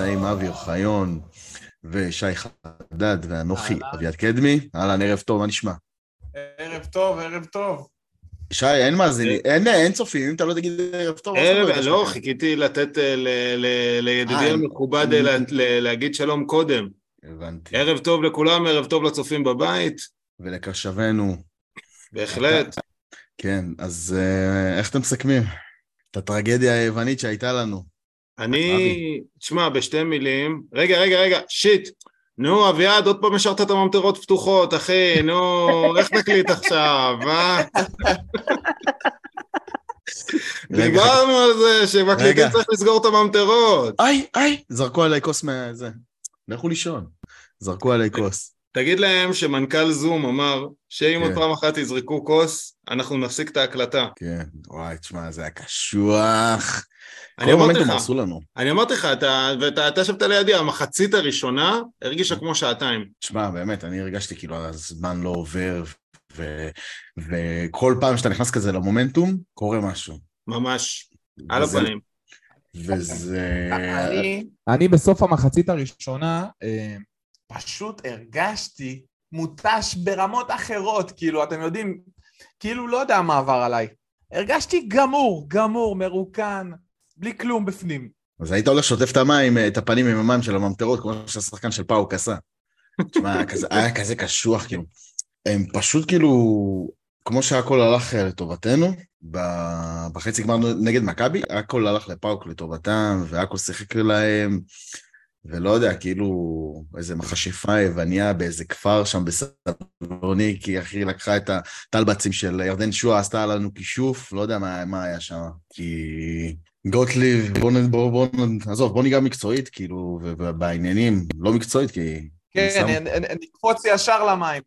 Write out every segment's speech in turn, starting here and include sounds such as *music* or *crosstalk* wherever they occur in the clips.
נמצאים אבי אוחיון ושי חדד ואנוכי אביעד קדמי. אהלן, ערב טוב, מה נשמע? ערב טוב, ערב טוב. שי, אין מאזינים, אין, אין צופים, אם אתה לא תגיד ערב טוב. ערב, לא, חיכיתי לתת אה, לידידי אה, המכובד אה, להגיד שלום קודם. הבנתי. ערב טוב לכולם, ערב טוב לצופים בבית. ולקשבנו. בהחלט. כן, אז איך אתם מסכמים? את הטרגדיה היוונית שהייתה לנו. אני, תשמע, בשתי מילים, רגע, רגע, רגע, שיט, נו, אביעד, עוד פעם השארת את הממטרות פתוחות, אחי, נו, איך נקליט עכשיו, מה? *laughs* דיברנו על זה שמקליטים צריך לסגור את הממטרות. איי, איי, זרקו עליי כוס מהזה. לכו לישון. זרקו עליי כוס. תגיד להם שמנכ"ל זום אמר שאם עוד כן. פעם אחת יזרקו כוס, אנחנו נפסיק את ההקלטה. כן, וואי, תשמע, זה היה קשוח. אני אמרתי לך, אני אמרתי לך, ואתה ישבת לידי, המחצית הראשונה הרגישה כמו שעתיים. תשמע, באמת, אני הרגשתי כאילו הזמן לא עובר, וכל פעם שאתה נכנס כזה למומנטום, קורה משהו. ממש, על הפנים. וזה... אני בסוף המחצית הראשונה, אה, פשוט הרגשתי מותש ברמות אחרות, כאילו, אתם יודעים, כאילו לא יודע מה עבר עליי. הרגשתי גמור, גמור, מרוקן, בלי כלום בפנים. אז היית הולך שוטף את המים, את הפנים עם המים של הממטרות, כמו שהשחקן של פאוק עשה. תשמע, *laughs* היה כזה קשוח, כאילו. הם פשוט כאילו, כמו שהכל הלך לטובתנו, בחצי גמר נגד מכבי, הכל הלך לפאוק לטובתם, והכל שיחק להם. ולא יודע, כאילו, איזה מכשפה יווניה באיזה כפר שם בסלוניקי, אחי, לקחה את הטלבצים של ירדן שואה, עשתה לנו כישוף, לא יודע מה, מה היה שם. כי גוטליב, בוא, בוא, בוא, עזוב, בוא ניגע מקצועית, כאילו, ובעניינים, לא מקצועית, כי... כן, נקפוץ ישר למים.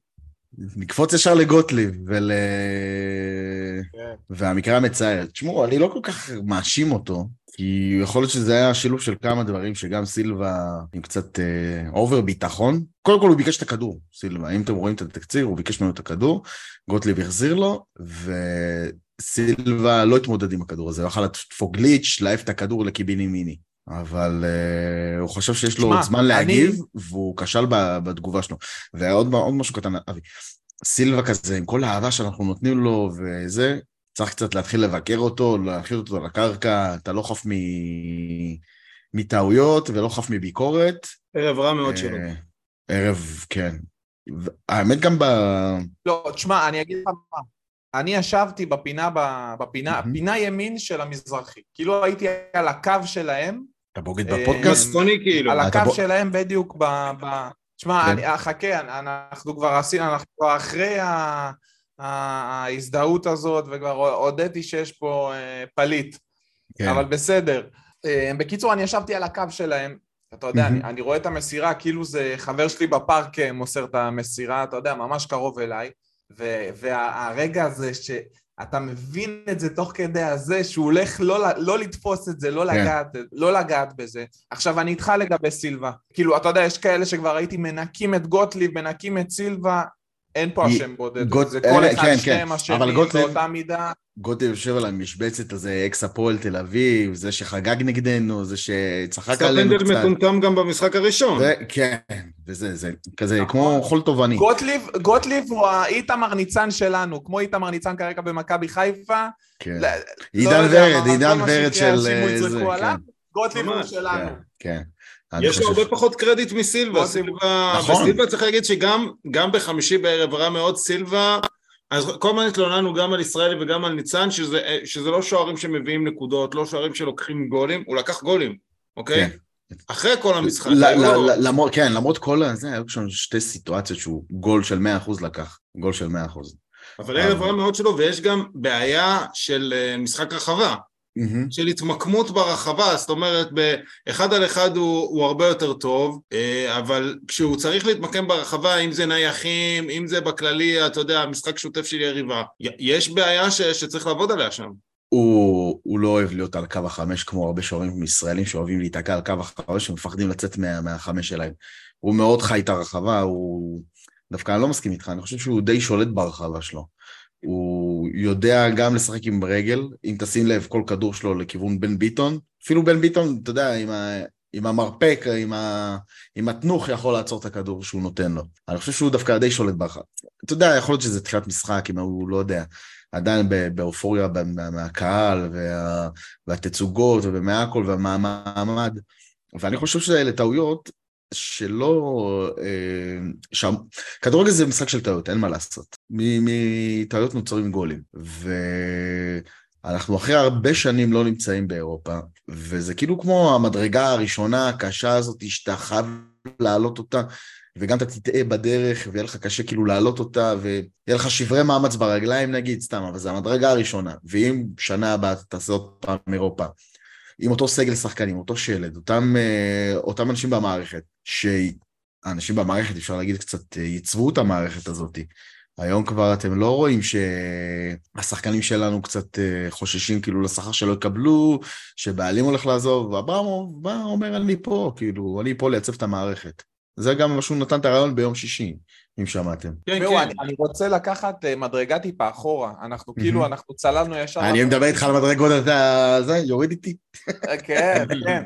נקפוץ ישר לגוטליב, ול... כן. והמקרה המצער. תשמעו, אני לא כל כך מאשים אותו, כי יכול להיות שזה היה שילוב של כמה דברים, שגם סילבה עם קצת אובר uh, ביטחון. קודם כל הוא ביקש את הכדור, סילבה. אם אתם רואים את התקציר, הוא ביקש ממנו את הכדור, גוטליב החזיר לו, וסילבה לא התמודד עם הכדור הזה, הוא יכול לדפוק גליץ', להעיף את הכדור לקיבינימיני. אבל uh, הוא חושב שיש לו שמה, זמן להגיב, אני... והוא כשל בתגובה שלו. ועוד משהו קטן, אבי. סילבה כזה, עם כל האהבה שאנחנו נותנים לו וזה, צריך קצת להתחיל לבקר אותו, להכיל אותו לקרקע, אתה לא חף מ... מטעויות ולא חף מביקורת. ערב רע מאוד שלו. אה, ערב, כן. האמת גם ב... לא, תשמע, אני אגיד לך מה. אני ישבתי בפינה, בפינה, mm-hmm. פינה ימין של המזרחי. כאילו הייתי על הקו שלהם. אתה בוגד אה, בפודקאסט? צפוני כאילו. על הקו. שלהם בדיוק ב... ב... תשמע, כן. אני, חכה, אנחנו כבר עשינו, אנחנו כבר אחרי ה... ההזדהות הזאת, וכבר הודיתי שיש פה אה, פליט, כן. אבל בסדר. אה, בקיצור, אני ישבתי על הקו שלהם, אתה יודע, mm-hmm. אני, אני רואה את המסירה כאילו זה חבר שלי בפארק אה, מוסר את המסירה, אתה יודע, ממש קרוב אליי, ו, והרגע הזה שאתה מבין את זה תוך כדי הזה, שהוא הולך לא, לא לתפוס את זה, לא, כן. לגעת, לא לגעת בזה. עכשיו, אני איתך לגבי סילבה. כאילו, אתה יודע, יש כאלה שכבר הייתי מנקים את גוטליב, מנקים את סילבה, אין פה אשם בודד. זה כל אחד, כן, שניהם כן. אשמים באותה מידה. גוטליב יושב על המשבצת הזה, אקס הפועל תל אביב, זה שחגג נגדנו, זה שצחק עלינו קצת. סטפנדל מטומטם גם במשחק הראשון. זה, כן, וזה, זה כזה נכון. כמו חול תובעני. גוטליב, גוטליב הוא האיתמר ניצן שלנו, כמו איתמר ניצן כרגע במכבי חיפה. כן. לא, עידן ורד, עידן ורד של... אה, זה, כן. גוטליב הוא שלנו. כן, כן. יש לו הרבה פחות קרדיט מסילבה, סילבה, נכון. וסילבה צריך להגיד שגם בחמישי בערב רע מאוד סילבה, אז כל הזמן התלוננו גם על ישראלי וגם על ניצן, שזה, שזה לא שוערים שמביאים נקודות, לא שוערים שלוקחים גולים, הוא לקח גולים, אוקיי? כן. אחרי כל המשחק. למרות, כן, למרות כל הזה, היו שם שתי סיטואציות שהוא גול של 100% לקח, גול של 100%. אבל ערב רע מאוד שלו, ויש גם בעיה של אה, משחק רחבה. Mm-hmm. של התמקמות ברחבה, זאת אומרת באחד על אחד הוא, הוא הרבה יותר טוב, אה, אבל כשהוא צריך להתמקם ברחבה, אם זה נייחים, אם זה בכללי, אתה יודע, משחק שוטף של יריבה, יש בעיה ש, שצריך לעבוד עליה שם. הוא, הוא לא אוהב להיות על קו החמש כמו הרבה שוערים ישראלים שאוהבים להיתקע על קו החמש ומפחדים לצאת מה, מהחמש שלהם. הוא מאוד חי את הרחבה, הוא... דווקא אני לא מסכים איתך, אני חושב שהוא די שולט ברחבה שלו. הוא יודע גם לשחק עם רגל, אם תשים לב כל כדור שלו לכיוון בן ביטון, אפילו בן ביטון, אתה יודע, עם, ה... עם המרפק, עם, ה... עם התנוך יכול לעצור את הכדור שהוא נותן לו. אני חושב שהוא דווקא די שולט ברכה. אתה יודע, יכול להיות שזה תחילת משחק, אם הוא לא יודע, עדיין באופוריה מהקהל וה... והתצוגות ומהכל והמעמד. ואני חושב שאלה טעויות שלא... אה, שם... כדורגל זה משחק של טעויות, אין מה לעשות. מטעויות נוצרים גולים. ואנחנו אחרי הרבה שנים לא נמצאים באירופה, וזה כאילו כמו המדרגה הראשונה הקשה הזאת, שאתה חייב להעלות אותה, וגם אתה תטעה בדרך, ויהיה לך קשה כאילו להעלות אותה, ויהיה לך שברי מאמץ ברגליים נגיד, סתם, אבל זה המדרגה הראשונה. ואם שנה הבאה תעשה עוד פעם אירופה, עם אותו סגל שחקנים, אותו שלד, אותם, אה, אותם אנשים במערכת, שהאנשים במערכת, אפשר להגיד, קצת אה, ייצבו את המערכת הזאת. היום כבר אתם לא רואים שהשחקנים שלנו קצת אה, חוששים כאילו לשכר שלא יקבלו, שבעלים הולך לעזוב, ואברמוב בא, אומר אני פה, כאילו, אני פה לייצב את המערכת. זה גם מה שהוא נתן את הרעיון ביום שישי. אם שמעתם. כן, כן. אני, אני רוצה לקחת אה, מדרגה טיפה אחורה, אנחנו כאילו, אנחנו צללנו ישר... אני מדבר איתך על מדרגות, אתה... זה, יוריד איתי. אה, כן, *laughs* כן.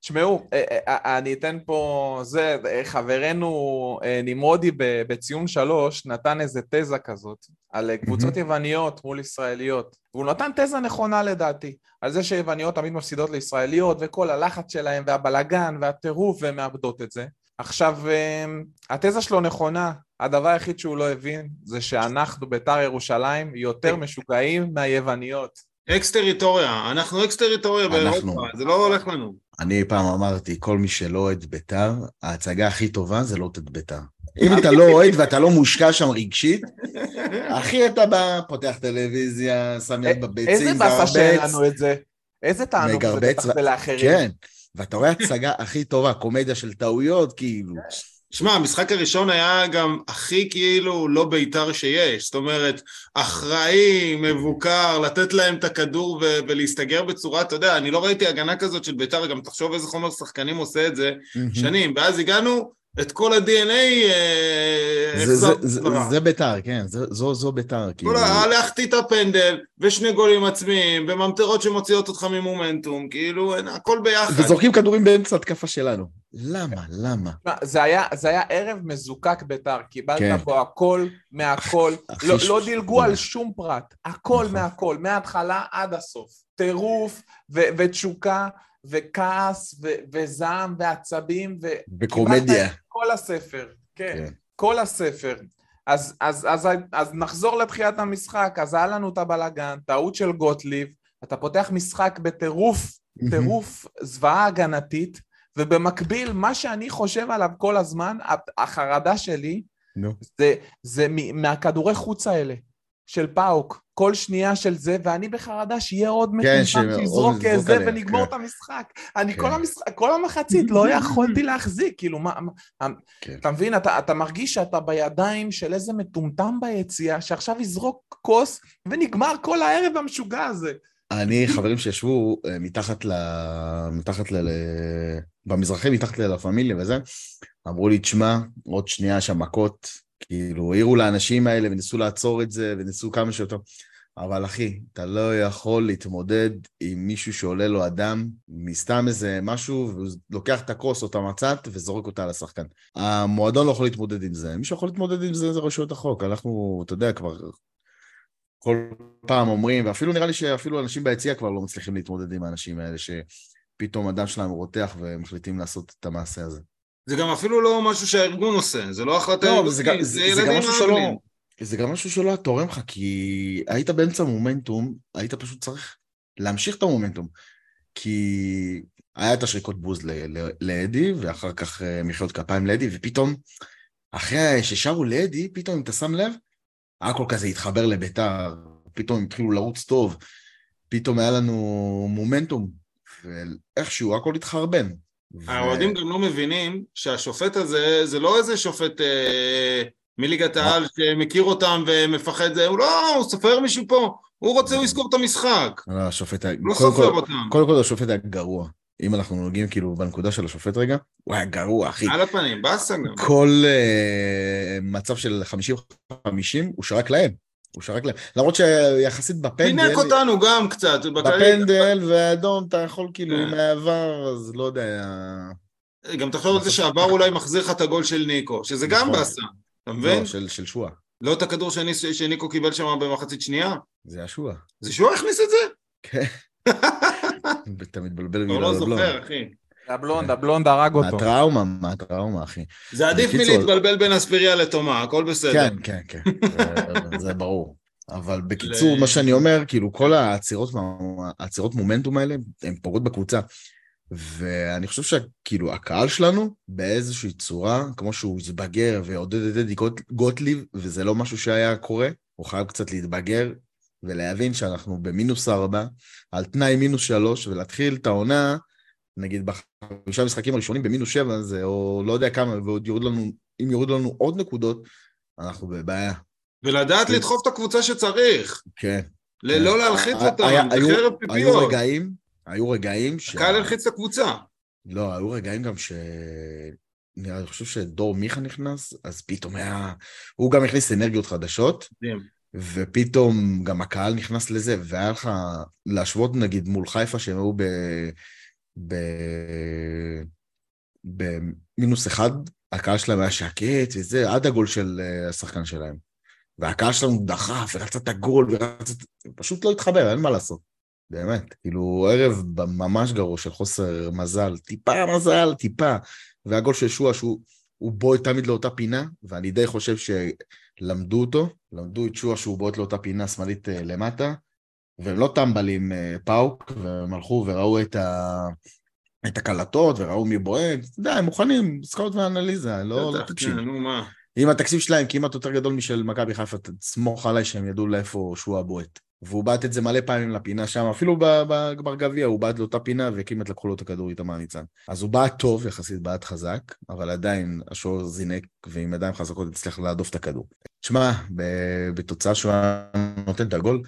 תשמעו, אה, אני אתן פה, זה, חברנו נמרודי בציון שלוש נתן איזה תזה כזאת על קבוצות יווניות מול ישראליות והוא נתן תזה נכונה לדעתי על זה שיווניות תמיד מפסידות לישראליות וכל הלחץ שלהם והבלגן והטירוף והן מאבדות את זה עכשיו, אמ, התזה שלו נכונה, הדבר היחיד שהוא לא הבין זה שאנחנו בית"ר ירושלים יותר משוגעים מהיווניות. אקס טריטוריה, אנחנו אקס טריטוריה באירופה, זה לא הולך לנו. אני פעם אמרתי, כל מי שלא אוהד בית"ר, ההצגה הכי טובה זה לא אוהד בית"ר. *laughs* אם אתה לא אוהד ואתה לא מושקע שם רגשית, אחי אתה בא, פותח טלוויזיה, שם יד בביצים, איזה באסה שאין לנו את זה. איזה תענוג זה בטח ולאחרים. כן, ואתה רואה הצגה הכי טובה, קומדיה של טעויות, כאילו. שמע, המשחק הראשון היה גם הכי כאילו לא בית"ר שיש, זאת אומרת, אחראי, מבוקר, לתת להם את הכדור ו- ולהסתגר בצורה, אתה יודע, אני לא ראיתי הגנה כזאת של בית"ר, גם תחשוב איזה חומר שחקנים עושה את זה שנים, ואז הגענו את כל ה-DNA... אה, זה ביתר, כן, זו ביתר. כאילו. להחטיא את הפנדל, ושני גולים עצמיים, וממטרות שמוציאות אותך ממומנטום, כאילו, הכל ביחד. וזורקים כדורים באמצע התקפה שלנו. למה? למה? זה היה ערב מזוקק ביתר, קיבלת כן. פה הכל מהכל, לא, לא דילגו על שום פרט, הכל נכון. מהכל, מההתחלה עד הסוף. טירוף ותשוקה. וכעס ו- וזעם ועצבים ו... וקומדיה. כל הספר, כן, כן. כל הספר. אז, אז, אז, אז נחזור לתחילת המשחק, אז היה לנו את הבלאגן, טעות של גוטליב, אתה פותח משחק בטירוף, טירוף זוועה הגנתית, ובמקביל, מה שאני חושב עליו כל הזמן, החרדה שלי, no. זה, זה מהכדורי חוץ האלה, של פאוק, כל שנייה של זה, ואני בחרדה שיהיה עוד כן, מטומטם שיזרוק איזה ונגמור כן. את המשחק. אני כן. כל, המשחק, כל המחצית לא *laughs* יכולתי להחזיק, כאילו, מה... כן. אתה מבין? אתה, אתה מרגיש שאתה בידיים של איזה מטומטם ביציאה, שעכשיו יזרוק כוס ונגמר כל הערב המשוגע הזה. אני, חברים שישבו אה, מתחת ל... מתחת ל... במזרחי, מתחת ללה פמיליה וזה, אמרו לי, תשמע, עוד שנייה שם מכות, כאילו, העירו לאנשים האלה וניסו לעצור את זה, וניסו כמה שיותר. אבל אחי, אתה לא יכול להתמודד עם מישהו שעולה לו אדם מסתם איזה משהו, והוא לוקח את הכוס או את המצת וזורק אותה על השחקן. המועדון לא יכול להתמודד עם זה. מי שיכול להתמודד עם זה זה רשויות החוק. אנחנו, אתה יודע, כבר כל פעם אומרים, ואפילו נראה לי שאפילו אנשים ביציע כבר לא מצליחים להתמודד עם האנשים האלה, שפתאום הדם שלהם רותח ומחליטים לעשות את המעשה הזה. זה גם אפילו לא משהו שהארגון עושה, זה לא החלטה לא, זה, זה, זה, זה גם משהו שלא, זה גם משהו שלא היה תורם לך, כי היית באמצע מומנטום, היית פשוט צריך להמשיך את המומנטום. כי היה את השריקות בוז לאדי, ואחר כך אה, מחיאות כפיים לאדי, ופתאום, אחרי ששרו לאדי, פתאום, אם אתה שם לב, הכל כזה התחבר לביתר, פתאום התחילו לרוץ טוב, פתאום היה לנו מומנטום, ואיכשהו הכל התחרבן. האוהדים גם לא מבינים שהשופט הזה זה לא איזה שופט אה, מליגת העל שמכיר אותם ומפחד, זה, הוא לא, הוא סופר מישהו פה, הוא רוצה, הוא יזכור את המשחק. לא, השופט היה... לא סופר אותם. קודם כל השופט היה גרוע. אם אנחנו נוגעים כאילו בנקודה של השופט רגע, הוא היה גרוע, אחי. על הפנים, באסה גם. כל uh, מצב של 50-50 הוא שרק להם. הוא שרק להם. למרות שיחסית בפנדל... פינק אותנו גם קצת. בפנדל ואדום אתה יכול כאילו, עם העבר, אז לא יודע... גם תחשוב על זה שעבר אולי מחזיר לך את הגול של ניקו, שזה גם נכון. באסה, אתה מבין? לא, של שועה. לא את הכדור שניקו קיבל שם במחצית שנייה? זה היה שועה. זה שועה הכניס את זה? כן. *laughs* אתה מתבלבל ממילה לא זוכר, אחי. הבלונד, הבלונד הרג אותו. הטראומה, מה הטראומה, אחי. זה עדיף מלהתבלבל בין אספיריה לתומה, הכל בסדר. כן, כן, כן, זה ברור. אבל בקיצור, מה שאני אומר, כאילו, כל העצירות מומנטום האלה, הן פוגעות בקבוצה. ואני חושב שכאילו הקהל שלנו באיזושהי צורה, כמו שהוא התבגר ועודד את אדי גוטליב, וזה לא משהו שהיה קורה, הוא חייב קצת להתבגר ולהבין שאנחנו במינוס ארבע, על תנאי מינוס שלוש, ולהתחיל את העונה, נגיד בחמישה משחקים הראשונים במינוס שבע, זה או לא יודע כמה, ועוד יורד לנו, אם יורד לנו עוד נקודות, אנחנו בבעיה. ולדעת לדחוף את הקבוצה שצריך. כן. לא כן. להלחיץ אותם, זה חרב פיפיות. היו רגעים, היו רגעים ש... הקהל הלחיץ את הקבוצה. לא, היו רגעים גם ש... אני חושב שדור מיכה נכנס, אז פתאום היה... הוא גם הכניס אנרגיות חדשות. ופתאום גם הקהל נכנס לזה, והיה לך להשוות נגיד מול חיפה שהם היו ב... ב... במינוס אחד, הקהל שלהם היה שקט וזה, עד הגול של אה, השחקן שלהם. והקהל שלנו דחף ורצה את הגול ורצה... פשוט לא התחבר, אין מה לעשות. באמת. כאילו, ערב ממש גרוע של חוסר מזל, טיפה מזל, טיפה. והגול של שואה שהוא בועט תמיד לאותה פינה, ואני די חושב שלמדו אותו, למדו את שואה שהוא בועט לאותה פינה שמאלית אה, למטה, והם לא טמבלים אה, פאוק, והם הלכו וראו את ה... את הקלטות וראו מי בועט, אתה יודע, הם מוכנים, scout ואנליזה, לא, לא טיפשים. כן, נו מה. אם התקציב שלהם כמעט יותר גדול משל מכבי חיפה, תסמוך עליי שהם ידעו לאיפה שהוא הבועט. והוא בעט את זה מלא פעמים לפינה שם, אפילו בגמר גביע הוא בעט לאותה פינה וכמעט לקחו לו את הכדור איתמר ניצן. אז הוא בעט טוב, יחסית בעט חזק, אבל עדיין השוער זינק, ועם ידיים חזקות הצליח להדוף את הכדור. תשמע, בתוצאה שהוא היה נותן את הגול,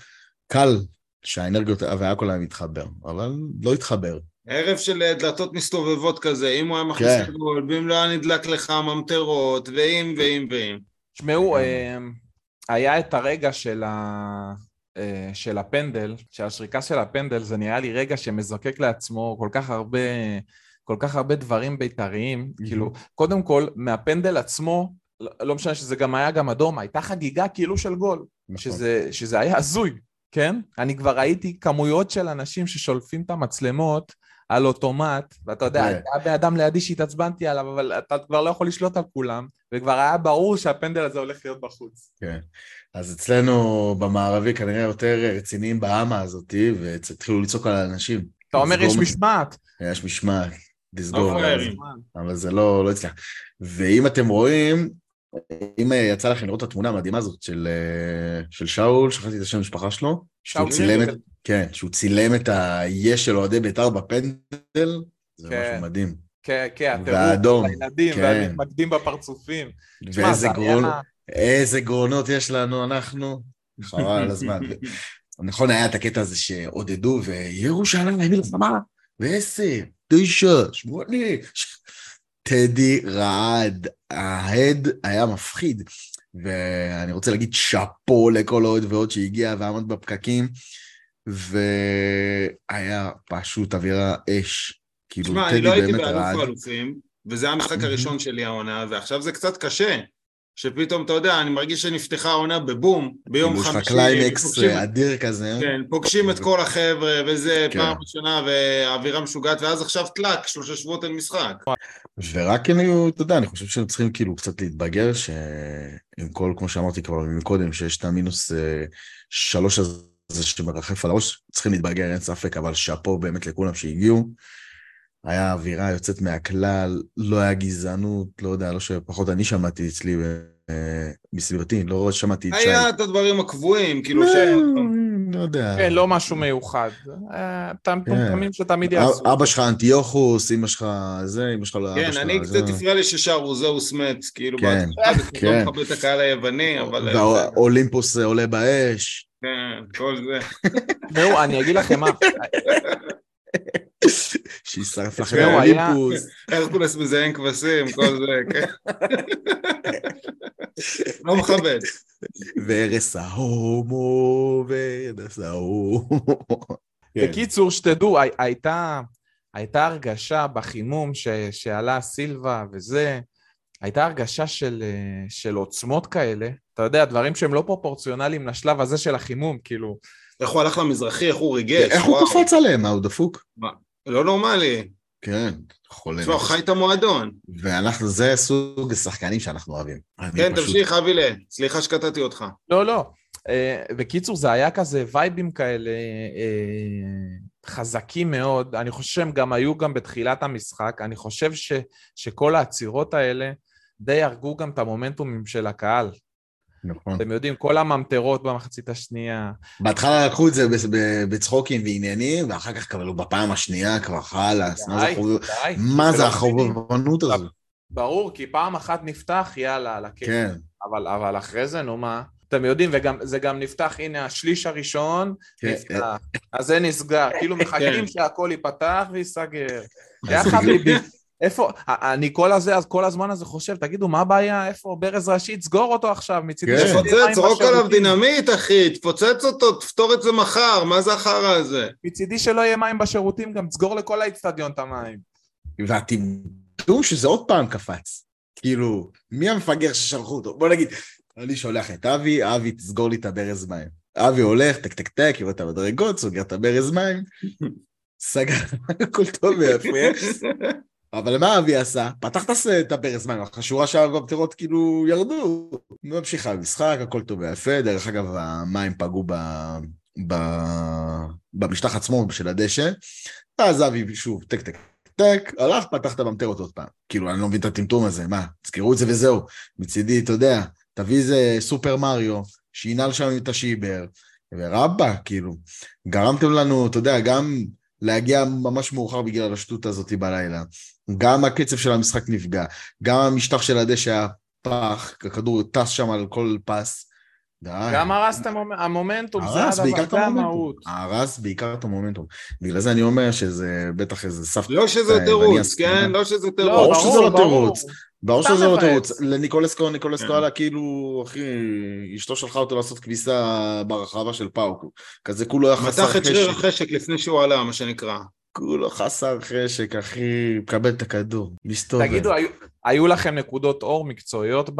קל שהאנרגיות והכל היה מתחבר, אבל לא התחבר. ערב של דלתות מסתובבות כזה, אם הוא היה מכניס כן. את הגול, ואם לא היה נדלק לך ממטרות, ואם ואם ואם. תשמעו, כן. אה, היה את הרגע של ה... אה, של הפנדל, של השריקה של הפנדל, זה נראה לי רגע שמזקק לעצמו כל כך הרבה, כל כך הרבה דברים בית"ריים. כאילו, קודם כל, מהפנדל עצמו, לא, לא משנה שזה גם היה גם אדום, הייתה חגיגה כאילו של גול, נכון. שזה, שזה היה הזוי, כן? אני כבר ראיתי כמויות של אנשים ששולפים את המצלמות על אוטומט, ואתה יודע, כן. היה בן אדם לידי שהתעצבנתי עליו, אבל אתה כבר לא יכול לשלוט על כולם, וכבר היה ברור שהפנדל הזה הולך להיות בחוץ. כן. אז אצלנו במערבי כנראה יותר רציניים באמה הזאתי, והתחילו לצעוק על האנשים. אתה אומר יש משמעת. יש משמעת, לסגור. אבל זה לא, לא הצליח. ואם אתם רואים, אם יצא לכם לראות את התמונה המדהימה הזאת של, של שאול, שכחתי את השם המשפחה שלו, שהוא צילם את, כן, שהוא צילם את היש של אוהדי בית"ר בפנדל, זה כן. משהו מדהים. כן, כן, הטירוף, הילדים, כן. והמתמקדים בפרצופים. ואיזה גרון, איזה גרונות יש לנו אנחנו, חבל על הזמן. *laughs* נכון, היה את הקטע הזה שעודדו, וירושלים, מלחמה, ועשר, תשע, שמונה. טדי רעד, ההד היה מפחיד. ואני רוצה להגיד שאפו לכל אוהד ועוד שהגיע ועמד בפקקים, והיה פשוט אווירה אש. כאילו. תשמע, אני לא הייתי באלוף האלופים, וזה המשחק הראשון שלי העונה, ועכשיו זה קצת קשה. שפתאום, אתה יודע, אני מרגיש שנפתחה העונה בבום, ביום חמישי. יש לך קליימקס אדיר כזה. כן, פוגשים את כל החבר'ה, וזה כן. פעם ראשונה, והאווירה משוגעת, ואז עכשיו טלאק, שלושה שבועות אין משחק. ורק אני, אתה יודע, אני חושב שהם צריכים כאילו קצת להתבגר, שעם כל, כמו שאמרתי כבר מקודם, שיש את המינוס אה, שלוש הזה שמרחף על הראש, צריכים להתבגר, אין ספק, אבל שאפו באמת לכולם שהגיעו. היה אווירה יוצאת מהכלל, לא היה גזענות, לא יודע, לא שפחות אני שמעתי אצלי אה, מסביבתי, לא שמעתי את שי. היה את הדברים הקבועים, כאילו ש... לא יודע. כן, לא משהו מיוחד. טמטומים כן. שתמיד יעשו. אבא שלך אנטיוכוס, אמא שלך זה, אמא שלך לא אבא שלך. כן, אני קצת הפריע לי ששרו זהוס מת, כאילו, כן, כן. לא מכבד את הקהל היווני, אבל... והאולימפוס עולה באש. כן, כל זה. זהו, אני אגיד לכם מה. *laughs* שישרף לכם האולימפוס. הרקולס מזיין כבשים, כל זה, כן. לא מכבד. והרס ההומו, והרס ההומו. כן. בקיצור, שתדעו, הייתה, הייתה הרגשה בחימום ש, שעלה סילבה וזה, הייתה הרגשה של, של עוצמות כאלה, אתה יודע, דברים שהם לא פרופורציונליים לשלב הזה של החימום, כאילו... איך הוא הלך למזרחי, איך הוא ריגש. איך הוא קפץ עליהם, מה, הוא דפוק? מה? לא נורמלי. כן, חולה. תשמע, חי את המועדון. ואנחנו, זה סוג השחקנים שאנחנו אוהבים. כן, תמשיך, אבילה. סליחה שקטעתי אותך. לא, לא. אה, בקיצור, זה היה כזה וייבים כאלה אה, חזקים מאוד. אני חושב שהם גם היו גם בתחילת המשחק. אני חושב ש, שכל העצירות האלה די הרגו גם את המומנטומים של הקהל. נכון. אתם יודעים, כל הממטרות במחצית השנייה. בהתחלה לקחו את זה בצחוקים ועניינים, ואחר כך קבלו בפעם השנייה כבר חלאס. מה זה החובבנות הזו? ברור, כי פעם אחת נפתח, יאללה, על הכיף. כן. אבל, אבל אחרי זה, נו מה? אתם יודעים, וזה גם נפתח, הנה השליש הראשון, כן, נפתח, אה. אז זה נסגר, כאילו מחכים כן. שהכל ייפתח וייסגר. יחד ליבי. איפה, אני כל הזה, אז כל הזמן הזה חושב, תגידו, מה הבעיה, איפה ברז ראשי, תסגור אותו עכשיו, מצידי כן. תפוצץ, זרוק עליו דינמיט, אחי, תפוצץ אותו, תפתור את זה מחר, מה זה החרא הזה? מצידי שלא יהיה מים בשירותים, גם תסגור לכל האצטדיון את המים. והטמטום שזה עוד פעם קפץ. כאילו, מי המפגר ששלחו אותו? בוא נגיד, אני שולח את אבי, אבי תסגור לי את הברז מים. אבי הולך, טק טק טק, יורד את המדרגות, סוגר את הברז מים, *laughs* סגר, הכל טוב ויפה. *laughs* אבל מה אבי עשה? פתח את הברז מים, השורה שהבקטרות כאילו ירדו. ממשיכה במשחק, הכל טוב ויפה. דרך אגב, המים פגעו ב... ב... במשטח עצמו של הדשא. ואז אבי שוב, טק טק טק, הלך, פתח את הממטרות עוד פעם. כאילו, אני לא מבין את הטמטום הזה, מה? תזכרו את זה וזהו. מצידי, אתה יודע, תביא איזה סופר מריו, שינל שם את השיבר, ורבא, כאילו. גרמתם לנו, אתה יודע, גם להגיע ממש מאוחר בגלל השטות הזאת בלילה. גם הקצב של המשחק נפגע, גם המשטח של הדשא היה פח, הכדור טס שם על כל פס. די. גם הרס את המומנטום, זה הדבר, זה המהות. הרס בעיקר את המומנטום. בגלל זה אני אומר שזה בטח איזה סבתא. לא שזה תירוץ, כן? לא שזה תירוץ. ברור שזה לא תירוץ. ברור שזה לא תירוץ. לניקולסקו, ניקולסקו עלה כאילו, אחי, אשתו שלחה אותו לעשות כביסה ברחבה של פאוקו. כזה כולו היה חסר חשק. מתח את שריר החשק לפני שהוא עלה, מה שנקרא. כולו חסר חשק, אחי, מקבל את הכדור, מסתובב. תגידו, היו, היו לכם נקודות אור מקצועיות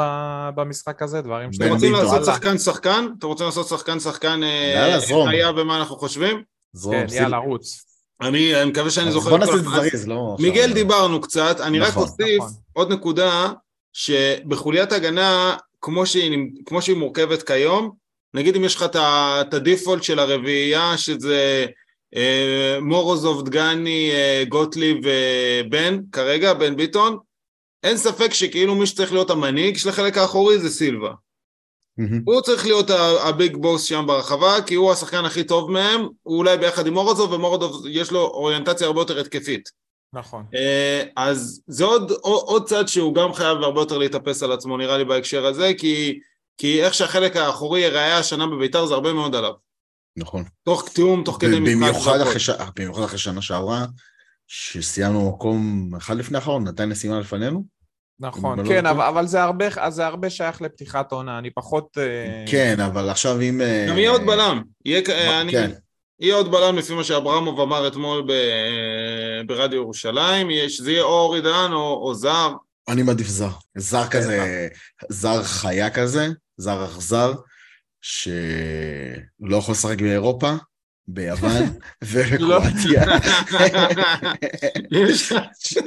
במשחק הזה? דברים שאתם רוצים לעשות שחקן שחקן? אתם רוצים לעשות שחקן שחקן? אה, יאללה, זרום. היה במה אנחנו חושבים? זרום. כן, יאללה, רוץ. אני, אני מקווה שאני זוכר... בוא נעשה את זריז, לא... מיגל דיברנו קצת, אני רק נכון, אוסיף נכון. עוד נקודה, שבחוליית הגנה, כמו שהיא, כמו שהיא מורכבת כיום, נגיד אם יש לך את הדיפולט של הרביעייה, שזה אה, מורוזוב, דגני, אה, גוטליב ובן, כרגע, בן ביטון, אין ספק שכאילו מי שצריך להיות המנהיג של החלק האחורי זה סילבה. Mm-hmm. הוא צריך להיות הביג בוס שם ברחבה, כי הוא השחקן הכי טוב מהם, הוא אולי ביחד עם מורוזוב, ומורוזוב יש לו אוריינטציה הרבה יותר התקפית. נכון. אה, אז זה עוד, עוד צד שהוא גם חייב הרבה יותר להתאפס על עצמו, נראה לי בהקשר הזה, כי, כי איך שהחלק האחורי יראה השנה בביתר זה הרבה מאוד עליו. נכון. תוך תיאום, תוך כדי משחק. במיוחד אחרי, ש... במיוחד אחרי שנה שעברה, שסיימנו מקום אחד לפני האחרון, נתן נשימה לפנינו. נכון, כן, לא אבל, אבל זה, הרבה, זה הרבה שייך לפתיחת עונה, אני פחות... אה, כן, אבל עכשיו אם... גם יהיה עוד בלם. יהיה, אני, כן. יהיה עוד בלם לפי מה שאברמוב אמר אתמול ב, ברדיו ירושלים, שזה יהיה או עידן או, או זר. אני מעדיף זר. זר כזה, זר חיה כזה, זר אכזר. שלא יכול לשחק באירופה, ביוון *laughs* ובקרואטיה.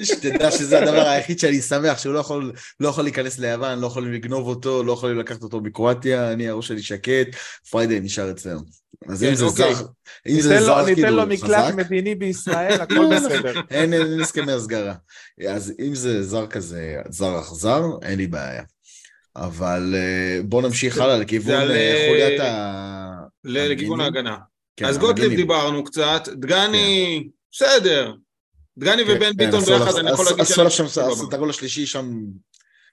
שתדע שזה הדבר היחיד שאני שמח, שהוא לא יכול, לא יכול להיכנס ליוון, לא יכולים לגנוב אותו, לא יכולים לקחת אותו מקרואטיה, אני הראש שלי שקט, פריידי נשאר אצלנו. אז אם כן, זה אוקיי. זר, אם זה זר כאילו ניתן לו מקלט מדיני בישראל, הכל בסדר. אין הסכמי הסגרה. אז אם זה זר כזה, זר אכזר, אין לי בעיה. אבל אה, בוא נמשיך הלאה לכיוון אה, אה, חוליית ה... לכיוון ההגנה. כן, אז גוטליב דיברנו קצת, דגני, כן. בסדר. דגני כן, ובן ביטון ביחד, אני יכול להגיד שאני... עשו את הגול השלישי שם,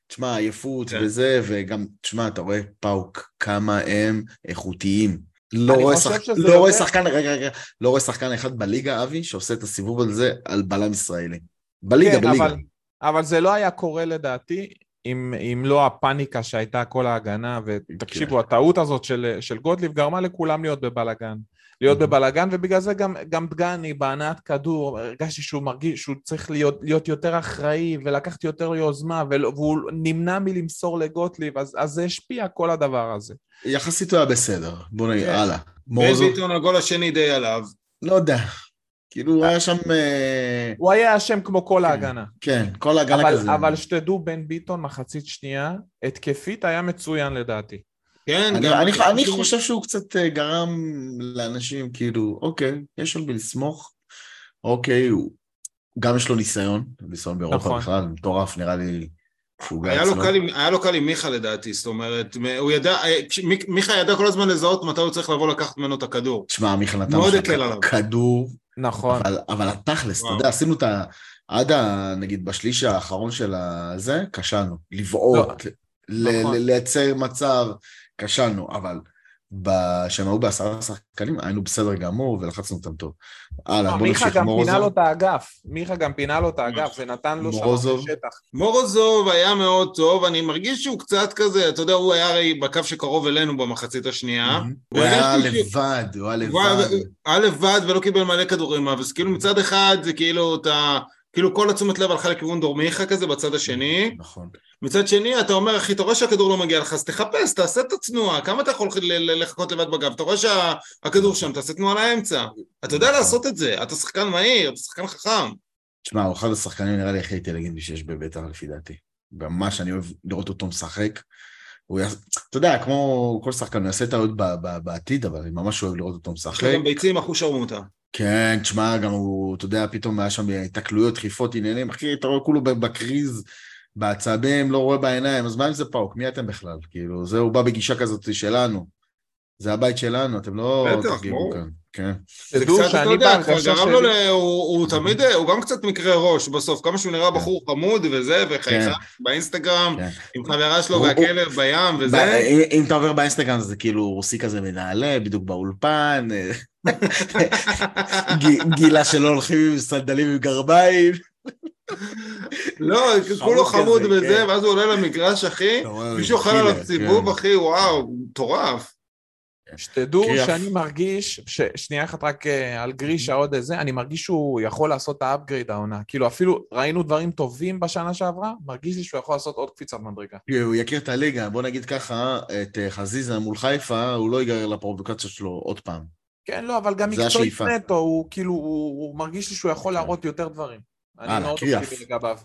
תשמע, עייפות וזה, וגם, תשמע, אתה רואה פאוק, כמה הם איכותיים. לא רואה, שח... לא. רואה שחקן, רגע, רגע, לא רואה שחקן אחד בליגה, אבי, שעושה את הסיבוב הזה על בלם ישראלי. בליגה, כן, בליגה. אבל, אבל זה לא היה קורה לדעתי אם, אם לא הפאניקה שהייתה כל ההגנה, ותקשיבו, כן. הטעות הזאת של, של גוטליב גרמה לכולם להיות בבלאגן. להיות בבלאגן, ובגלל זה גם, גם דגני בהנעת כדור, הרגשתי שהוא מרגיש שהוא צריך להיות, להיות יותר אחראי ולקחת יותר יוזמה, והוא נמנע מלמסור לגוטליב, אז, אז זה השפיע כל הדבר הזה. יחסית הוא היה בסדר, בוא נגיד, כן. הלאה. מורוזוב... ביטון הגול השני די עליו. לא יודע. כאילו הוא היה שם... אה, הוא היה אשם כמו כל כן, ההגנה. כן, כל ההגנה כזה. אבל שתדעו, בן ביטון מחצית שנייה, התקפית היה מצוין לדעתי. כן, אני, גם... אני, אני חושב שהוא קצת אה, גרם לאנשים, כאילו, אוקיי, יש על מי לסמוך, אוקיי, הוא... גם יש לו ניסיון, ניסיון באירופה נכון. בכלל, מטורף, נראה לי היה לו, קל עם, היה לו קל עם מיכה לדעתי, זאת אומרת, הוא ידע, אה, מיכה ידע כל הזמן לזהות מתי הוא צריך לבוא לקחת ממנו את הכדור. תשמע, מיכה נתן לך כדור, נכון. אבל, אבל התכלס, אתה יודע, עשינו את ה... עד ה... נגיד בשליש האחרון של הזה, כשלנו. לבעוט, לא, נכון. לייצר מצב, כשלנו, אבל שהם היו בעשרה שחקנים, היינו בסדר גמור ולחצנו אותם טוב. הלאה, בוא נמשיך. מיכה גם פינה לו את האגף, מיכה גם פינה לו את האגף, זה נתן לו שם שטח. מורוזוב היה מאוד טוב, אני מרגיש שהוא קצת כזה, אתה יודע, הוא היה הרי בקו שקרוב אלינו במחצית השנייה. הוא היה לבד, הוא היה לבד. הוא היה לבד ולא קיבל מלא כדורים, אבל כאילו מצד אחד זה כאילו אתה... כאילו כל התשומת לב הלכה לכיוון דורמיכה כזה בצד השני. נכון. מצד שני, אתה אומר, אחי, אתה רואה שהכדור לא מגיע לך, אז תחפש, תעשה את התנועה, כמה אתה יכול לחכות לבד בגב? אתה רואה שהכדור שם, תעשה תנועה לאמצע. אתה יודע. לעשות את זה, אתה שחקן מהיר, אתה שחקן חכם. תשמע, הוא אחד השחקנים נראה לי הכי אינטליגנטי שיש בבית"ר לפי דעתי. ממש אני אוהב לראות אותו משחק. הוא יעשה, אתה יודע, כמו כל שחקן, הוא יעשה טעות בעתיד, אבל אני ממש אוהב לראות אותו משחק. יש גם ביצים אחוז שרמוטה. כן, תשמע, גם הוא, אתה יודע, פתאום היה שם התקלויות, דחיפות, עניינים, אחי, אתה רואה כולו בקריז, בעצבים, לא רואה בעיניים, אז מה אם זה פאוק? מי אתם בכלל? כאילו, זה, הוא בא בגישה כזאת שלנו. זה הבית שלנו, אתם לא תגיבו כאן. כן. זה קצת, אתה יודע, כבר גרם לו, הוא תמיד, הוא גם קצת מקרה ראש בסוף, כמה שהוא נראה כן. בחור חמוד וזה, וחייכה כן. באינסטגרם, כן. עם חברה שלו והכלב בים וזה. אם אתה עובר באינסטגרם זה כאילו רוסי כזה מנעלה, בדיוק באולפן, *laughs* גילה שלא הולכים עם סנדלים עם גרביים. לא, כולו חמוד וזה, ואז הוא עולה למגרש, אחי, מישהו אוכל עליו סיבוב, אחי, וואו, מטורף. שתדעו שאני מרגיש, ש... שנייה אחת רק אה, על גרישה עוד איזה, אני מרגיש שהוא יכול לעשות את האפגריד העונה. כאילו אפילו ראינו דברים טובים בשנה שעברה, מרגיש לי שהוא יכול לעשות עוד קפיצת מדרגה. הוא יכיר את הליגה, בוא נגיד ככה, את אה, חזיזה מול חיפה, הוא לא ייגרר לפרובוקציות שלו עוד פעם. כן, לא, אבל גם מקצועית נטו, הוא כאילו, הוא, הוא מרגיש לי שהוא יכול כן. להראות יותר דברים. אני מאוד אופטימי לגביו.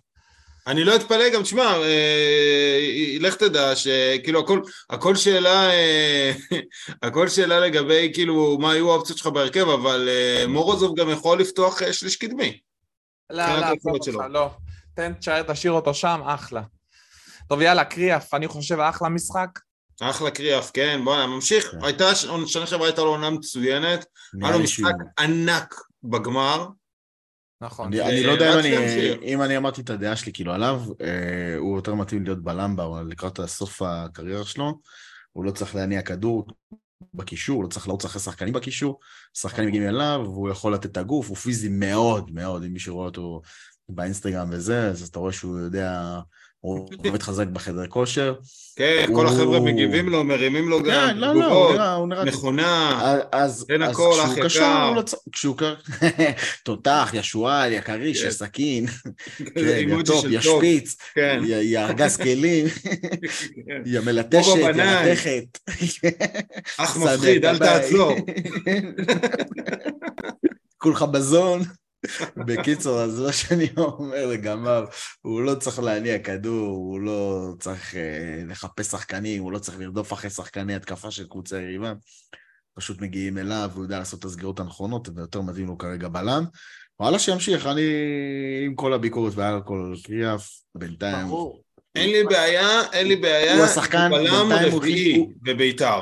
אני לא אתפלא גם, תשמע, אה, לך תדע שכאילו הכל, הכל שאלה, אה, *laughs* הכל שאלה לגבי כאילו מה היו האופציות שלך בהרכב, אבל אה, מורוזוב גם יכול לפתוח אה, שליש קדמי. לא, לא, לא, לא, תן, תשאר, תשאיר אותו שם, אחלה. טוב, יאללה, קריאף, אני חושב אחלה משחק. אחלה קריאף, כן, בוא נמשיך. כן. הייתה, שנה שעברה הייתה לו עונה מצוינת, היה לו משחק ענק בגמר. נכון. אני, אני לא יודע אם אני, אם אני אמרתי את הדעה שלי כאילו עליו, אה, הוא יותר מתאים להיות בלמבה לקראת סוף הקריירה שלו, הוא לא צריך להניע כדור בקישור, הוא לא צריך לרוץ אחרי שחקנים בקישור, שחקנים מגיעים אליו, והוא יכול לתת את הגוף, הוא פיזי מאוד מאוד, אם מישהו רואה אותו באינסטגרם וזה, אז אתה רואה שהוא יודע הוא *laughs* עובד חזק בחדר כושר. כן, כל החבר'ה מגיבים לו, מרימים לו גם כן, לא, לא, הוא נראה... מכונה, אין הכל, אח יקר. כשהוא קשור, *laughs* תותח, ישועל, יקריש, כן. סכין, *laughs* יטופ, ישפיץ, יארגז כלים, ימלטשת, ילטכת. אח מפחיד, אל תעצור. כולך בזון. בקיצור, אז מה שאני אומר לגמר, הוא לא צריך להניע כדור, הוא לא צריך אה, לחפש שחקנים, הוא לא צריך לרדוף אחרי שחקני התקפה של קבוצה יריבה. פשוט מגיעים אליו, הוא יודע לעשות את הסגירות הנכונות, ויותר מתאים לו כרגע בלם. וואלה, שימשיך, אני עם כל הביקורת ועל כל קריאף, בינתיים... אין לי בעיה, אין לי בעיה, הוא השחקן, בלם רביעי בביתר.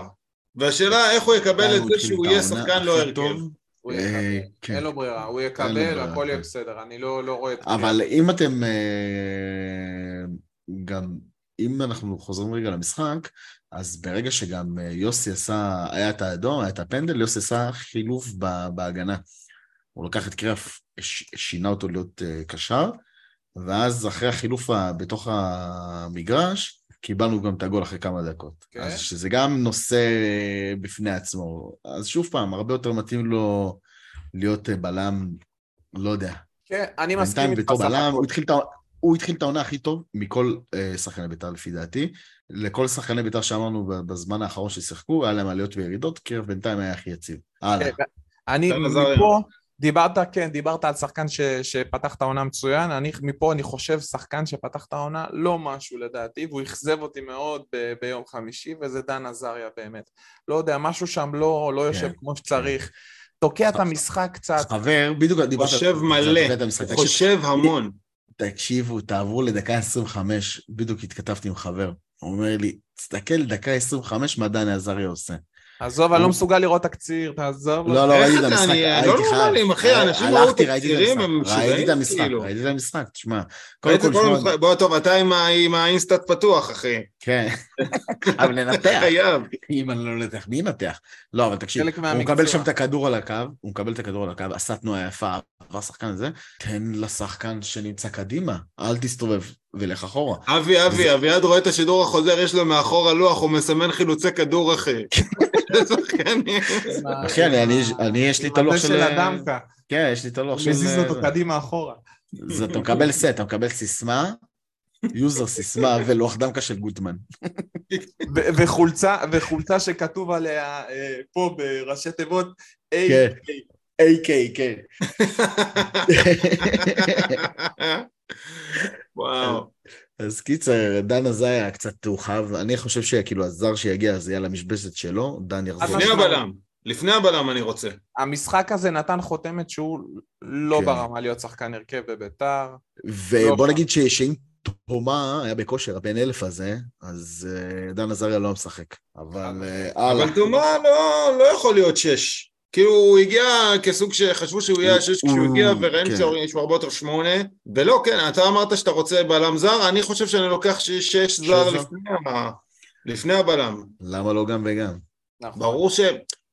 והשאלה איך הוא יקבל את זה שהוא יהיה שחקן לא הרכב. הוא יקבל, אה, כן. אין לו ברירה, הוא יקבל, הכל יהיה כן. בסדר, אני לא, לא רואה את... אבל אם אתם אה, גם אם אנחנו חוזרים רגע למשחק, אז ברגע שגם יוסי עשה, היה את האדום, היה את הפנדל, יוסי עשה חילוף בהגנה. הוא לקח את קריאף, שינה אותו להיות קשר, ואז אחרי החילוף בתוך המגרש, קיבלנו גם את הגול אחרי כמה דקות. Okay. כן. אז שזה גם נושא בפני עצמו. אז שוב פעם, הרבה יותר מתאים לו להיות בלם, לא יודע. כן, okay, אני מסכים איתך סך הכל. הוא התחיל את העונה הכי טוב מכל uh, שחקני בית"ר לפי דעתי. לכל שחקני בית"ר שאמרנו בזמן האחרון ששיחקו, היה להם עליות וירידות, קרב בינתיים היה הכי יציב. הלאה. כן, אני מפה, דיברת, כן, דיברת על שחקן ש, שפתח את העונה מצוין, אני מפה אני חושב שחקן שפתח את העונה לא משהו לדעתי, והוא אכזב אותי מאוד ב, ביום חמישי, וזה דן עזריה באמת. לא יודע, משהו שם לא, לא יושב כן, כמו שצריך. כן. תוקע את המשחק קצת. חבר, בדיוק דיברת... חושב מלא, חושב המון. תקשיבו, תעברו לדקה 25, בדיוק התכתבתי עם חבר. הוא אומר לי, תסתכל, דקה 25 מה דני עזריה עושה. עזוב, אני לא מסוגל לראות תקציר, תעזוב. לא, לא, ראיתי את המשחק, הייתי לא חייב. לא נורמלים, אחי, אנשים ראו תקצירים, הם משוגעים. ראיתי את המשחק. ראיתי את המשחק, תשמע. בוא, טוב, אתה עם האינסטאט פתוח, אחי. כן, אבל ננתח. חייב. אם אני לא ננתח, מי ינתח? לא, אבל תקשיב, הוא מקבל שם את הכדור על הקו, הוא מקבל את הכדור על הקו, עשה תנועה יפה, עבר שחקן הזה, תן לשחקן שנמצא קדימה, אל תסתובב. ולך אחורה. אבי, אבי, אביעד רואה את השידור החוזר, יש לו מאחור הלוח, הוא מסמן חילוצי כדור, אחי. *laughs* אחי, אני, יש לי את הלוח של... כן, יש לי את הלוח של... מזיז אותו קדימה אחורה. אתה מקבל סט, אתה מקבל סיסמה, user סיסמה ולוח דמקה של גוטמן. וחולצה, וחולצה שכתוב עליה אה, פה בראשי תיבות AK. AK, כן. וואו. אז קיצר, דן עזאי קצת תורחב, אני חושב שכאילו הזר שיגיע זה יהיה למשבצת שלו, דן יחזור. לפני הבלם, לפני הבלם אני רוצה. המשחק הזה נתן חותמת שהוא לא כן. ברמה להיות שחקן הרכב בביתר. ובוא לא נגיד שאם תומה היה בכושר, הבן אלף הזה, אז uh, דן עזריה לא משחק. אבל הלאה. אבל תומה לא, לא יכול להיות שש. כאילו הוא הגיע כסוג שחשבו שהוא יהיה שש כשהוא הגיע וראינו שהוא הרבה יותר שמונה ולא כן אתה אמרת שאתה רוצה בלם זר אני חושב שאני לוקח שש זר לפני הבלם למה לא גם וגם? נכון. ברור ש...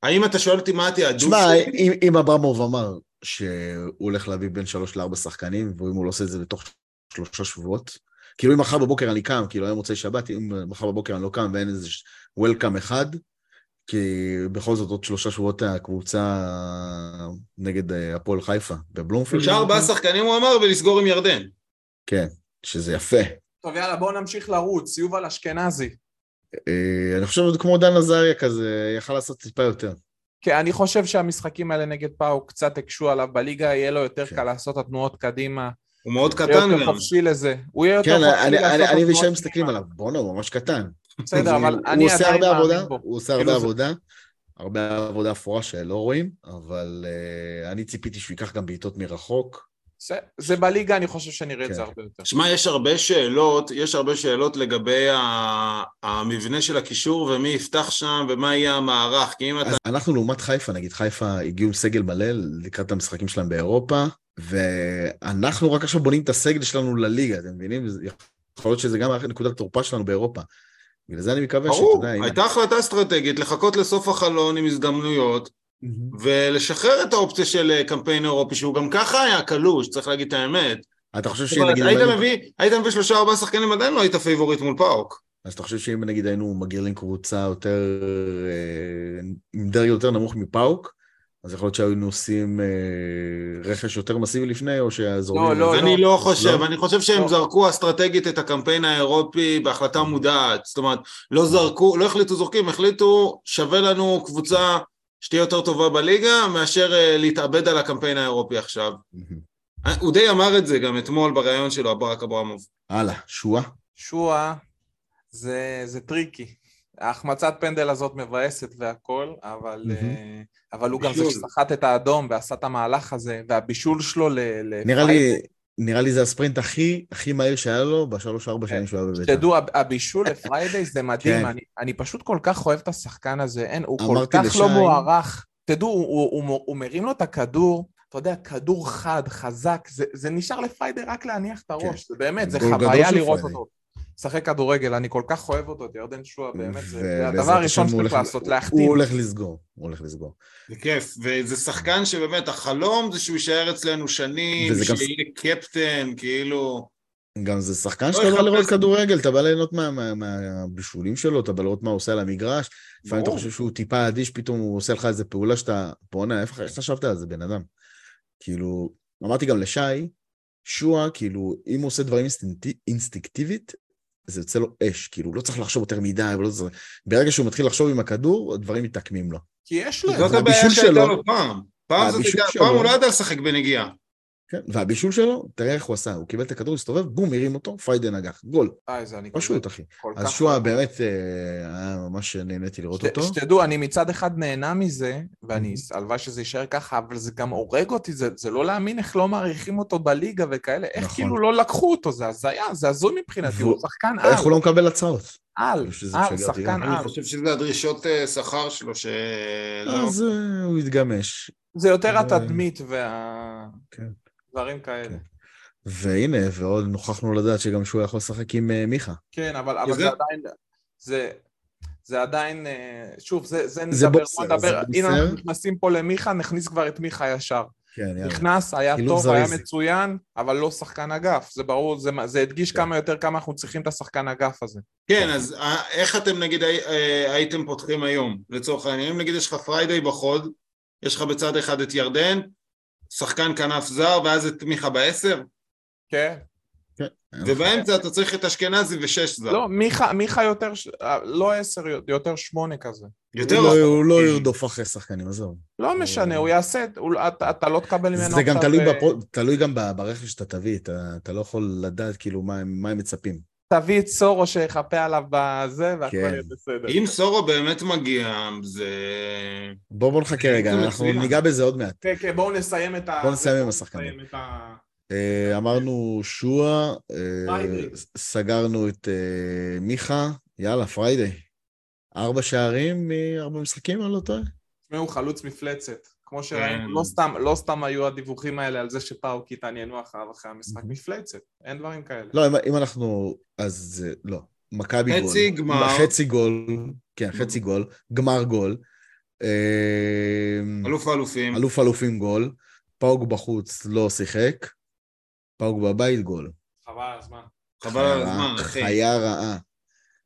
האם אתה שואל אותי מה התעדוף שלי? תשמע אם אברמוב אמר שהוא הולך להביא בין שלוש לארבע שחקנים ואם הוא לא עושה את זה בתוך שלושה שבועות כאילו אם מחר בבוקר אני קם כאילו היום מוצאי שבת אם מחר בבוקר אני לא קם ואין איזה וולקאם אחד כי בכל זאת עוד שלושה שבועות הקבוצה נגד אה, הפועל חיפה בבלומפילד. שלושה ארבעה שחקנים הוא אמר ולסגור עם ירדן. כן, שזה יפה. טוב יאללה בואו נמשיך לרוץ, יובל אשכנזי. אה, אני חושב כמו דן עזריה כזה, יכל לעשות טיפה יותר. כן, אני חושב שהמשחקים האלה נגד פאו קצת הקשו עליו בליגה, יהיה לו יותר כן. קל לעשות את התנועות קדימה. הוא מאוד קטן גם. הוא יהיה יותר חופשי לזה. הוא יהיה יותר כן, חופשי לעשות קדימה. אני ושם מסתכלים עליו, בואנה, הוא ממש קטן. בסדר, אבל אני עדיין מאמין בו. הוא עושה הרבה כאילו עבודה, הרבה עבודה אפורה שלא רואים, אבל uh, אני ציפיתי שהוא ייקח גם בעיטות מרחוק. זה, זה בליגה, אני חושב שנראה את זה כן. הרבה יותר. שמע, יש הרבה שאלות, יש הרבה שאלות לגבי המבנה של הקישור ומי יפתח שם ומה יהיה המערך, כי אם אתה... אנחנו לעומת חיפה, נגיד חיפה הגיעו עם סגל מלא לקראת המשחקים שלהם באירופה, ואנחנו רק עכשיו בונים את הסגל שלנו לליגה, אתם מבינים? יכול להיות שזה גם נקודת התורפה שלנו באירופה. בגלל זה אני מקווה שאתה יודע... ברור, הייתה החלטה אסטרטגית לחכות לסוף החלון עם הזדמנויות, ולשחרר את האופציה של אה, קמפיין אירופי, שהוא גם ככה היה קלוש, צריך להגיד את האמת. אתה חושב שנגיד... היית מביא, שלושה ארבעה שחקנים, עדיין לא היית פייבוריט מול פאוק. אז אתה חושב שאם נגיד היינו מגיעים קבוצה יותר, אה, עם דרג יותר נמוך מפאוק, אז יכול להיות שהיינו עושים אה, רכש יותר מסיבי לפני, או שהזורמים... לא, לא, אני לא, לא חושב, לא? אני חושב שהם לא. זרקו אסטרטגית את הקמפיין האירופי בהחלטה מודעת, זאת אומרת, לא זרקו, לא החליטו זורקים, החליטו שווה לנו קבוצה שתהיה יותר טובה בליגה, מאשר אה, להתאבד על הקמפיין האירופי עכשיו. הוא די אמר את זה גם אתמול בריאיון שלו, ברק אברמוב. הלאה, שואה? שואה זה, זה tricky. ההחמצת פנדל הזאת מבאסת והכל, אבל, mm-hmm. אבל הוא בישול. גם זה שסחט את האדום ועשה את המהלך הזה, והבישול שלו ל... נראה לי... נראה לי זה הספרינט הכי, הכי מהיר שהיה לו בשלוש-ארבע כן. שנים שהוא היה בבית"ר. שתדעו, הבישול לפריידיי זה מדהים, כן. אני, אני פשוט כל כך אוהב את השחקן הזה, אין, הוא כל כך לשי... לא מוערך. תדעו, הוא, הוא, הוא, הוא מרים לו את הכדור, אתה יודע, כדור חד, חזק, זה, זה נשאר לפריידיי רק להניח את הראש, כן. זה באמת, זה חוויה לראות אותו. לשחק כדורגל, אני כל כך אוהב אותו, את ירדן שועה, באמת, זה הדבר הראשון שצריך לעשות, להחתים. הוא הולך לסגור, הוא הולך לסגור. זה כיף, וזה שחקן שבאמת, החלום זה שהוא יישאר אצלנו שנים, שיהיה קפטן, כאילו... גם זה שחקן לא שאתה בא לראות כדורגל, אתה בא ליהנות מהבישולים שלו, אתה בא לראות מה הוא עושה על המגרש, לפעמים אתה חושב שהוא טיפה אדיש, פתאום הוא עושה לך איזה פעולה שאתה... בואנה, איך חשבת על זה, בן אדם? כאילו, אמרתי גם לשי, שועה, כאילו, אם הוא עושה דברים אינסטינקטיבית, זה יוצא לו אש, כאילו, לא צריך לחשוב יותר מדי, ולא צריך... ברגע שהוא מתחיל לחשוב עם הכדור, הדברים מתעקמים לו. כי יש לו... זאת הבעיה שהייתה לו פעם. פעם, פעם הוא לא ידע לשחק בנגיעה. כן, והבישול שלו, תראה איך הוא עשה, הוא קיבל את הכדור, הסתובב, בום, הרים אותו, פריידן נגח, גול. אה, פשוט, אחי. אז שואה באמת, אה, היה ממש נהניתי לראות אותו. שתדעו, אני מצד אחד נהנה מזה, ואני, הלוואי שזה יישאר ככה, אבל זה גם הורג אותי, זה לא להאמין איך לא מעריכים אותו בליגה וכאלה, איך נכון. כאילו לא לקחו אותו, זה הזיה, זה הזוי מבחינתי, הוא שחקן על. איך הוא לא מקבל הצעות? על, על, שחקן על. אני חושב שזה הדרישות אה, שכר שלו, ש... אז הוא התגמש. זה יותר התדמית וה... כן. דברים כאלה. כן. והנה, ועוד נוכחנו לדעת שגם שהוא יכול לשחק עם uh, מיכה. כן, אבל, אבל זה... זה עדיין... זה... זה עדיין, אה, שוב, זה, זה נדבר, זה בוקסר, נדבר, זה הנה אנחנו נכנסים פה למיכה, נכניס כבר את מיכה ישר. כן, יאללה. נכנס, היה טוב, זריז. היה מצוין, אבל לא שחקן אגף, זה ברור, זה, זה הדגיש כן. כמה יותר כמה אנחנו צריכים את השחקן אגף הזה. כן, אז אה, איך אתם נגיד הייתם פותחים היום, לצורך העניין, אם נגיד יש לך פריידיי בחוד, יש לך בצד אחד את ירדן, שחקן כנף זר ואז את מיכה בעשר? כן. כן. ובאמצע אתה צריך את אשכנזי ושש זר. לא, מיכה, מיכה יותר, לא עשר, יותר שמונה כזה. יותר הוא לא, הוא לא ירדוף אחרי שחקנים, עזוב. לא משנה, הוא יעשה, אתה לא תקבל ממנו זה גם תלוי גם ברכש שאתה תביא, אתה לא יכול לדעת כאילו מה הם מצפים. תביא את סורו שיחפה עליו בזה, והכל כן. יהיה בסדר. אם סורו באמת מגיע, זה... בואו בוא נחכה רגע, אנחנו ניגע בזה עוד מעט. כן, כן, בואו נסיים את ה... בואו נסיים עם השחקנים. אה, אמרנו שועה, אה, סגרנו את אה, מיכה, יאללה, פריידיי. ארבע שערים מארבע משחקים, אני לא טועה. תשמעו, חלוץ מפלצת. כמו שראינו, כן. לא סתם, לא סתם היו הדיווחים האלה על זה שפאוקי התעניינו אחריו אחרי המשחק מפלצת, אין דברים כאלה. לא, אם, אם אנחנו, אז לא, מכבי גול. חצי גמר. חצי גול, כן, חצי גול, גמר גול. אמ, אלוף האלופים. אלוף האלופים גול, פאוק בחוץ לא שיחק, פאוק בבית גול. חבל על הזמן. חבל על הזמן, אחי. חיה רעה.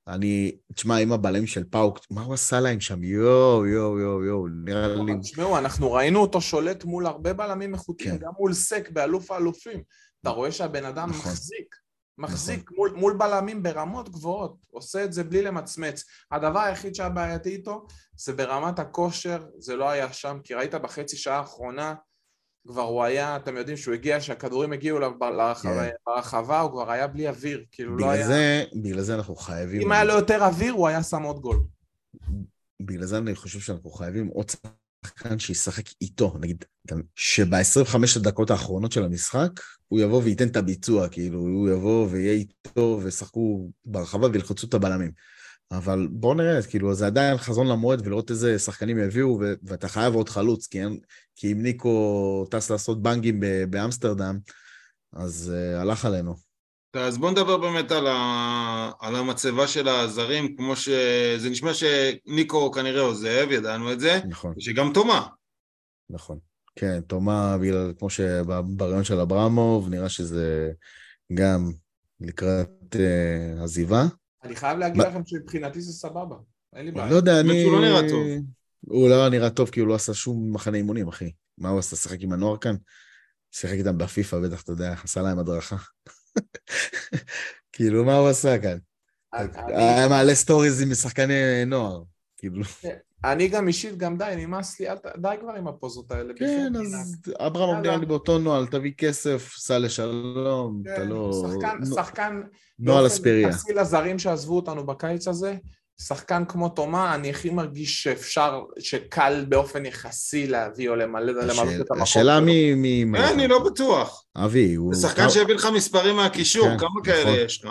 אני, תשמע, עם הבעלים של פאוק, מה הוא עשה להם שם? יואו, יואו, יואו, יואו, נראה לי... תשמעו, אנחנו ראינו אותו שולט מול הרבה בלמים איכותיים, כן. גם מול סק באלוף האלופים. אתה רואה שהבן אדם נכון. מחזיק, מחזיק נכון. מול, מול בלמים ברמות גבוהות, עושה את זה בלי למצמץ. הדבר היחיד שהיה בעייתי איתו זה ברמת הכושר, זה לא היה שם, כי ראית בחצי שעה האחרונה, כבר הוא היה, אתם יודעים שהוא הגיע, שהכדורים הגיעו אליו ברחבה, כן. הוא כבר היה בלי אוויר, כאילו לא היה... זה, בגלל זה אנחנו חייבים... אם היה לו יותר אוויר, הוא היה שם עוד גול. בגלל זה אני חושב שאנחנו חייבים עוד שחקן שישחק איתו, נגיד, שב-25 הדקות האחרונות של המשחק, הוא יבוא וייתן את הביצוע, כאילו, הוא יבוא ויהיה איתו וישחקו ברחבה וילחצו את הבלמים. אבל בוא נראה, כאילו, זה עדיין חזון למועד ולראות איזה שחקנים יביאו, ו- ואתה חייב עוד חלוץ, כי, אין, כי אם ניקו טס לעשות בנגים באמסטרדם, אז uh, הלך עלינו. אז בוא נדבר באמת על, ה... על המצבה של הזרים, כמו שזה נשמע שניקו כנראה עוזב, ידענו את זה, נכון. ושגם תומה. נכון, כן, תומה, בגלל, כמו שבריאיון של אברמוב, נראה שזה גם לקראת אה, עזיבה. אני חייב להגיד לכם שמבחינתי זה סבבה, אין לי בעיה. לא יודע, אני... הוא לא נראה טוב. הוא לא נראה טוב כי הוא לא עשה שום מחנה אימונים, אחי. מה הוא עשה? שיחק עם הנוער כאן? שיחק איתם בפיפא, בטח, אתה יודע, עשה להם הדרכה. *laughs* כאילו, מה הוא עשה כאן? היה מעלה stories עם שחקני נוער, כאילו. אני גם אישית, גם די, נמאס לי, די כבר עם הפוזות האלה. כן, אז אברהם נראה לי באותו נוהל, תביא כסף, סע לשלום, אתה כן, לא... שחקן, נוהל אספריה. יחסי לזרים שעזבו אותנו בקיץ הזה, שחקן כמו תומה, אני הכי מרגיש שאפשר, שקל באופן יחסי להביא או למלא את המקום. השאלה מי... אני לא בטוח. אבי, הוא... זה שחקן שהביא לך מספרים מהקישור, כן, כמה כאלה נכון. יש לך?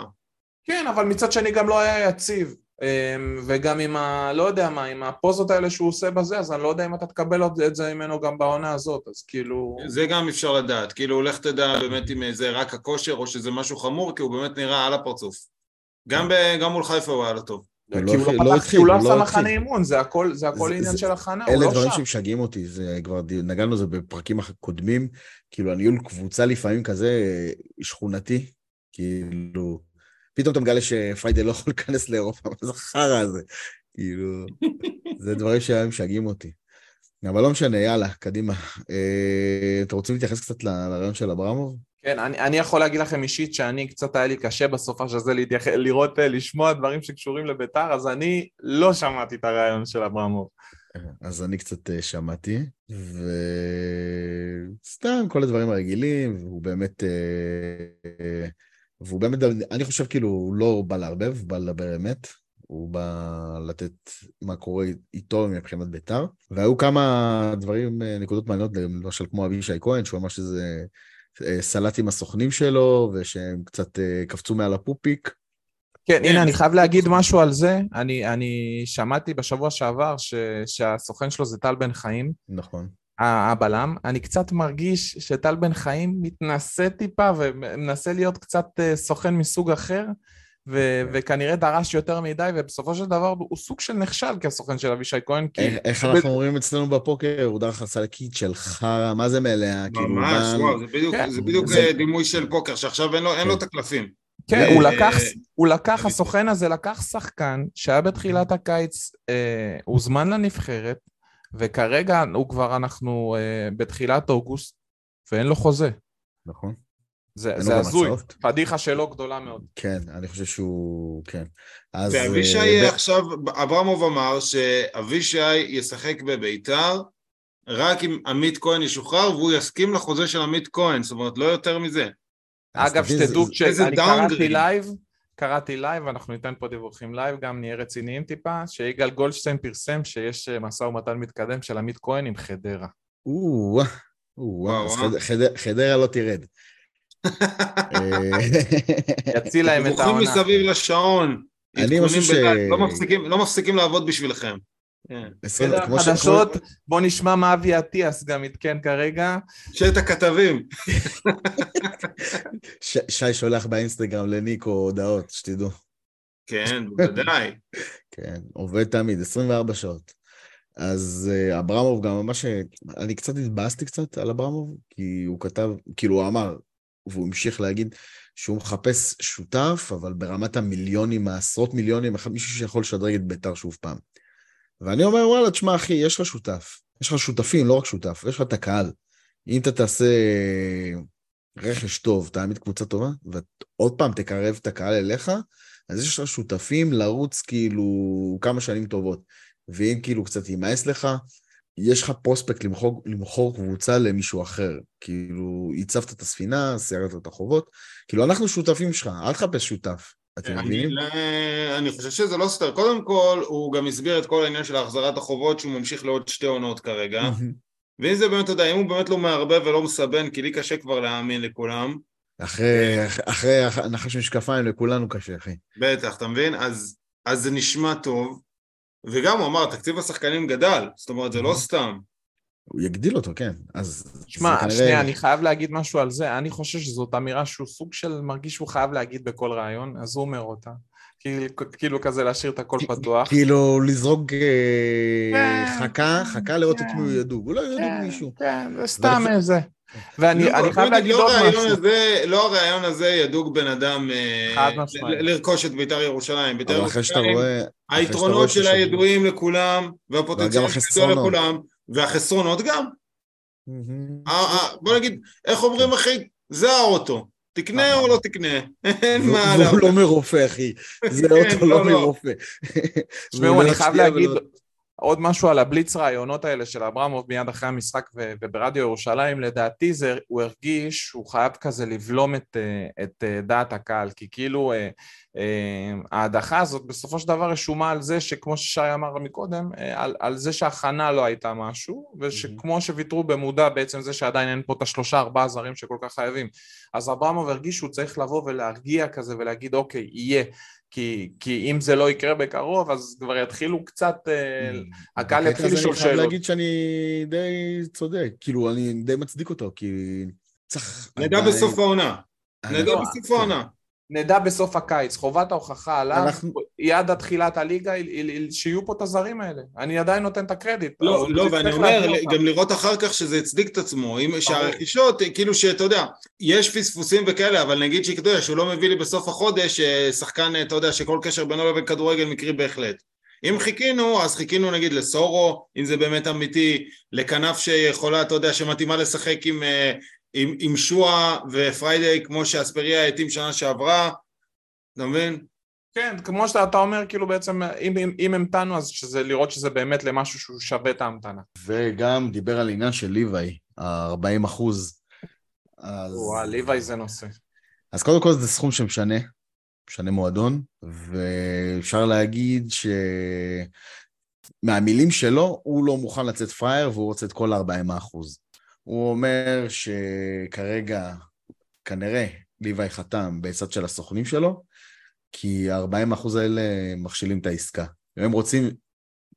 כן, אבל מצד שני גם לא היה יציב. אמ, וגם עם ה... לא יודע מה, עם הפוזות האלה שהוא עושה בזה, אז אני לא יודע אם אתה תקבל את זה ממנו גם בעונה הזאת, אז כאילו... זה גם אפשר לדעת, כאילו לך תדע באמת אם זה רק הכושר או שזה משהו חמור, כי הוא באמת נראה על הפרצוף. גם, ב, גם מול חיפה הוא היה לא טוב. כי הוא לא, לא התחיל, הוא לא עשה מחנה אימון, זה הכל, זה הכל זה, עניין זה, של הכנה, הוא לא שם. אלה דברים שמשגעים אותי, זה כבר נגענו לזה בפרקים הקודמים, כאילו הניהול קבוצה לפעמים כזה שכונתי, כאילו, פתאום אתה מגלה שפריידי לא יכול להיכנס לאירופה, מה זה החרא הזה? כאילו, זה דברים שהיו משגעים אותי. אבל לא משנה, יאללה, קדימה. אה, אתם רוצים להתייחס קצת לרעיון של אברמוב? כן, אני, אני יכול להגיד לכם אישית שאני, קצת היה לי קשה בסופה של זה להתייח... לראות, אה, לשמוע דברים שקשורים לביתר, אז אני לא שמעתי את הרעיון של אברמוב. אז אני קצת אה, שמעתי, וסתם כל הדברים הרגילים, והוא באמת, והוא באמת, אני חושב כאילו, הוא לא בא לערבב, הוא בא לדבר אמת. הוא בא לתת מה קורה איתו מבחינת ביתר. והיו כמה דברים, אה, נקודות מעניינות, למשל כמו אבישי כהן, שהוא אמר שזה אה, סלט עם הסוכנים שלו, ושהם קצת אה, קפצו מעל הפופיק. כן, הנה, אני חייב להגיד משהו על זה. אני, אני שמעתי בשבוע שעבר ש, שהסוכן שלו זה טל בן חיים. נכון. הבלם. אני קצת מרגיש שטל בן חיים מתנשא טיפה ומנסה להיות קצת סוכן מסוג אחר. ו- כן. וכנראה דרש יותר מדי, ובסופו של דבר הוא סוג של נכשל כסוכן של אבישי כהן, כי... איך, איך אנחנו אומרים אצלנו בפוקר, הוא דרך הסלקית של חרא, מה זה מלאה? כאילו, ממש, וואו, זה בדיוק, כן, זה בדיוק זה... דימוי של פוקר, שעכשיו אין לו, אין לו כן. את הקלפים. כן, הוא לקח, הוא לקח, הסוכן הזה לקח שחקן שהיה בתחילת הקיץ, אה, הוזמן לנבחרת, וכרגע הוא כבר, אנחנו אה, בתחילת אוגוסט, ואין לו חוזה. נכון. זה, זה הזוי, פדיחה שלו גדולה מאוד. כן, אני חושב שהוא, כן. אז... ואבישי אה, עכשיו, אברמוב אמר שאבישי ישחק בביתר רק אם עמית כהן ישוחרר והוא יסכים לחוזה של עמית כהן, זאת אומרת, לא יותר מזה. אגב, שתדעו, כשאני קראתי live, קראתי live, אנחנו ניתן פה דיווחים live, גם נהיה רציניים טיפה, שיגאל גולדשטיין פרסם שיש אה, משא ומתן מתקדם של עמית כהן עם חדרה. או, חדרה לא תרד. *laughs* יציל להם את העונה. דיווחים מסביב לשעון. אני חושב ש... לא מפסיקים, לא מפסיקים לעבוד בשבילכם. כן. חדשות, בוא נשמע מה אבי אטיאס גם עדכן כרגע. שאת הכתבים. *laughs* שי שולח באינסטגרם לניקו הודעות, שתדעו. כן, בוודאי. *laughs* כן, עובד תמיד, 24 שעות. אז uh, אברמוב גם ממש, אני קצת התבאסתי קצת על אברמוב, כי הוא כתב, כאילו הוא אמר, והוא המשיך להגיד שהוא מחפש שותף, אבל ברמת המיליונים, העשרות מיליונים, מישהו שיכול לשדרג את ביתר שוב פעם. ואני אומר, וואלה, תשמע, אחי, יש לך שותף. יש לך שותפים, לא רק שותף, יש לך את הקהל. אם אתה תעשה רכש טוב, תעמיד קבוצה טובה, ועוד פעם תקרב את הקהל אליך, אז יש לך שותפים לרוץ כאילו כמה שנים טובות. ואם כאילו קצת יימאס לך, יש לך פרוספקט למכור, למכור קבוצה למישהו אחר. כאילו, הצבת את הספינה, סיירת את החובות. כאילו, אנחנו שותפים שלך, אל תחפש שותף. אתם מבינים? אני חושב שזה לא סותר. קודם כל, הוא גם הסביר את כל העניין של החזרת החובות, שהוא ממשיך לעוד שתי עונות כרגע. ואם זה באמת, אתה יודע, אם הוא באמת לא מערבב ולא מסבן, כי לי קשה כבר להאמין לכולם. אחרי, אחרי הנחה של משקפיים לכולנו קשה, אחי. בטח, אתה מבין? אז, אז זה נשמע טוב. וגם הוא אמר, תקציב השחקנים גדל, זאת אומרת, זה לא סתם. הוא יגדיל אותו, כן. אז... שמע, כנראה... שנייה, אני חייב להגיד משהו על זה. אני חושב שזאת אמירה שהוא סוג של מרגיש שהוא חייב להגיד בכל רעיון, אז הוא אומר אותה. כאילו כזה להשאיר את הכל פתוח. כאילו לזרוק אה, כן, חכה, חכה לראות את מי הוא ידוג. אולי ידוג כן, מישהו. כן, זה סתם איזה. ואני לא, חייב להגיד לא עוד משהו. הזה, לא הרעיון הזה ידוג בן אדם אה, לרכוש את בית"ר ירושלים. בית"ר ירושלים, היתרונות שלה ידועים לכולם, והפוטנציאל ידוע לכולם, והחסרונות גם. בוא נגיד, איך אומרים אחי? זה האוטו. תקנה או לא תקנה, אין מה... והוא לא מרופא, אחי. *laughs* זה כן, אוטו לא, לא מרופא. תשמעו, אני חייב להגיד, עוד משהו על הבליץ רעיונות האלה של אברמוב מיד אחרי המשחק ו- וברדיו ירושלים, לדעתי זה, הוא הרגיש שהוא חייב כזה לבלום את, אה, את אה, דעת הקהל, כי כאילו אה, ההדחה הזאת בסופו של דבר רשומה על זה שכמו ששי אמר מקודם, על, על זה שההכנה לא הייתה משהו, ושכמו שוויתרו במודע בעצם זה שעדיין אין פה את השלושה ארבעה זרים שכל כך חייבים. אז אברמוב הרגיש שהוא צריך לבוא ולהרגיע כזה ולהגיד אוקיי, יהיה. כי, כי אם זה לא יקרה בקרוב, אז כבר יתחילו קצת, אה, mm. הקהל יתחיל לשאול שאלות. אני חייב להגיד שאני די צודק, כאילו, אני די מצדיק אותו, כי צריך... נדע בסוף העונה. נדע בסוף העונה. נדע בסוף הקיץ, חובת ההוכחה עליו, אנחנו... היא עד התחילת הליגה, שיהיו פה את הזרים האלה. אני עדיין נותן את הקרדיט. לא, לא, ואני אומר, גם לראות אחר כך שזה הצדיק את עצמו, אם שהרכישות, כאילו שאתה יודע, יש פספוסים וכאלה, אבל נגיד שאתה יודע, שהוא לא מביא לי בסוף החודש אה, שחקן, אתה יודע, שכל קשר בינו לבין כדורגל מקרי בהחלט. אם חיכינו, אז חיכינו נגיד לסורו, אם זה באמת אמיתי, לכנף שיכולה, אתה יודע, שמתאימה לשחק עם, אה, עם, עם שואה ופריידיי כמו שאספריה התאים שנה שעברה, אתה מבין? כן, כמו שאתה אומר, כאילו בעצם, אם, אם, אם המתנו, אז שזה, לראות שזה באמת למשהו שהוא שווה את ההמתנה. וגם דיבר על עניין של ליוואי, ה-40 אחוז. אז... וואו, ליוואי זה נושא. אז קודם כל זה סכום שמשנה, משנה מועדון, ואפשר להגיד שמהמילים שלו, הוא לא מוכן לצאת פראייר והוא רוצה את כל ה-40 אחוז. הוא אומר שכרגע, כנראה, ליוואי חתם בצד של הסוכנים שלו, כי ה-40 אחוז האלה מכשילים את העסקה. הם רוצים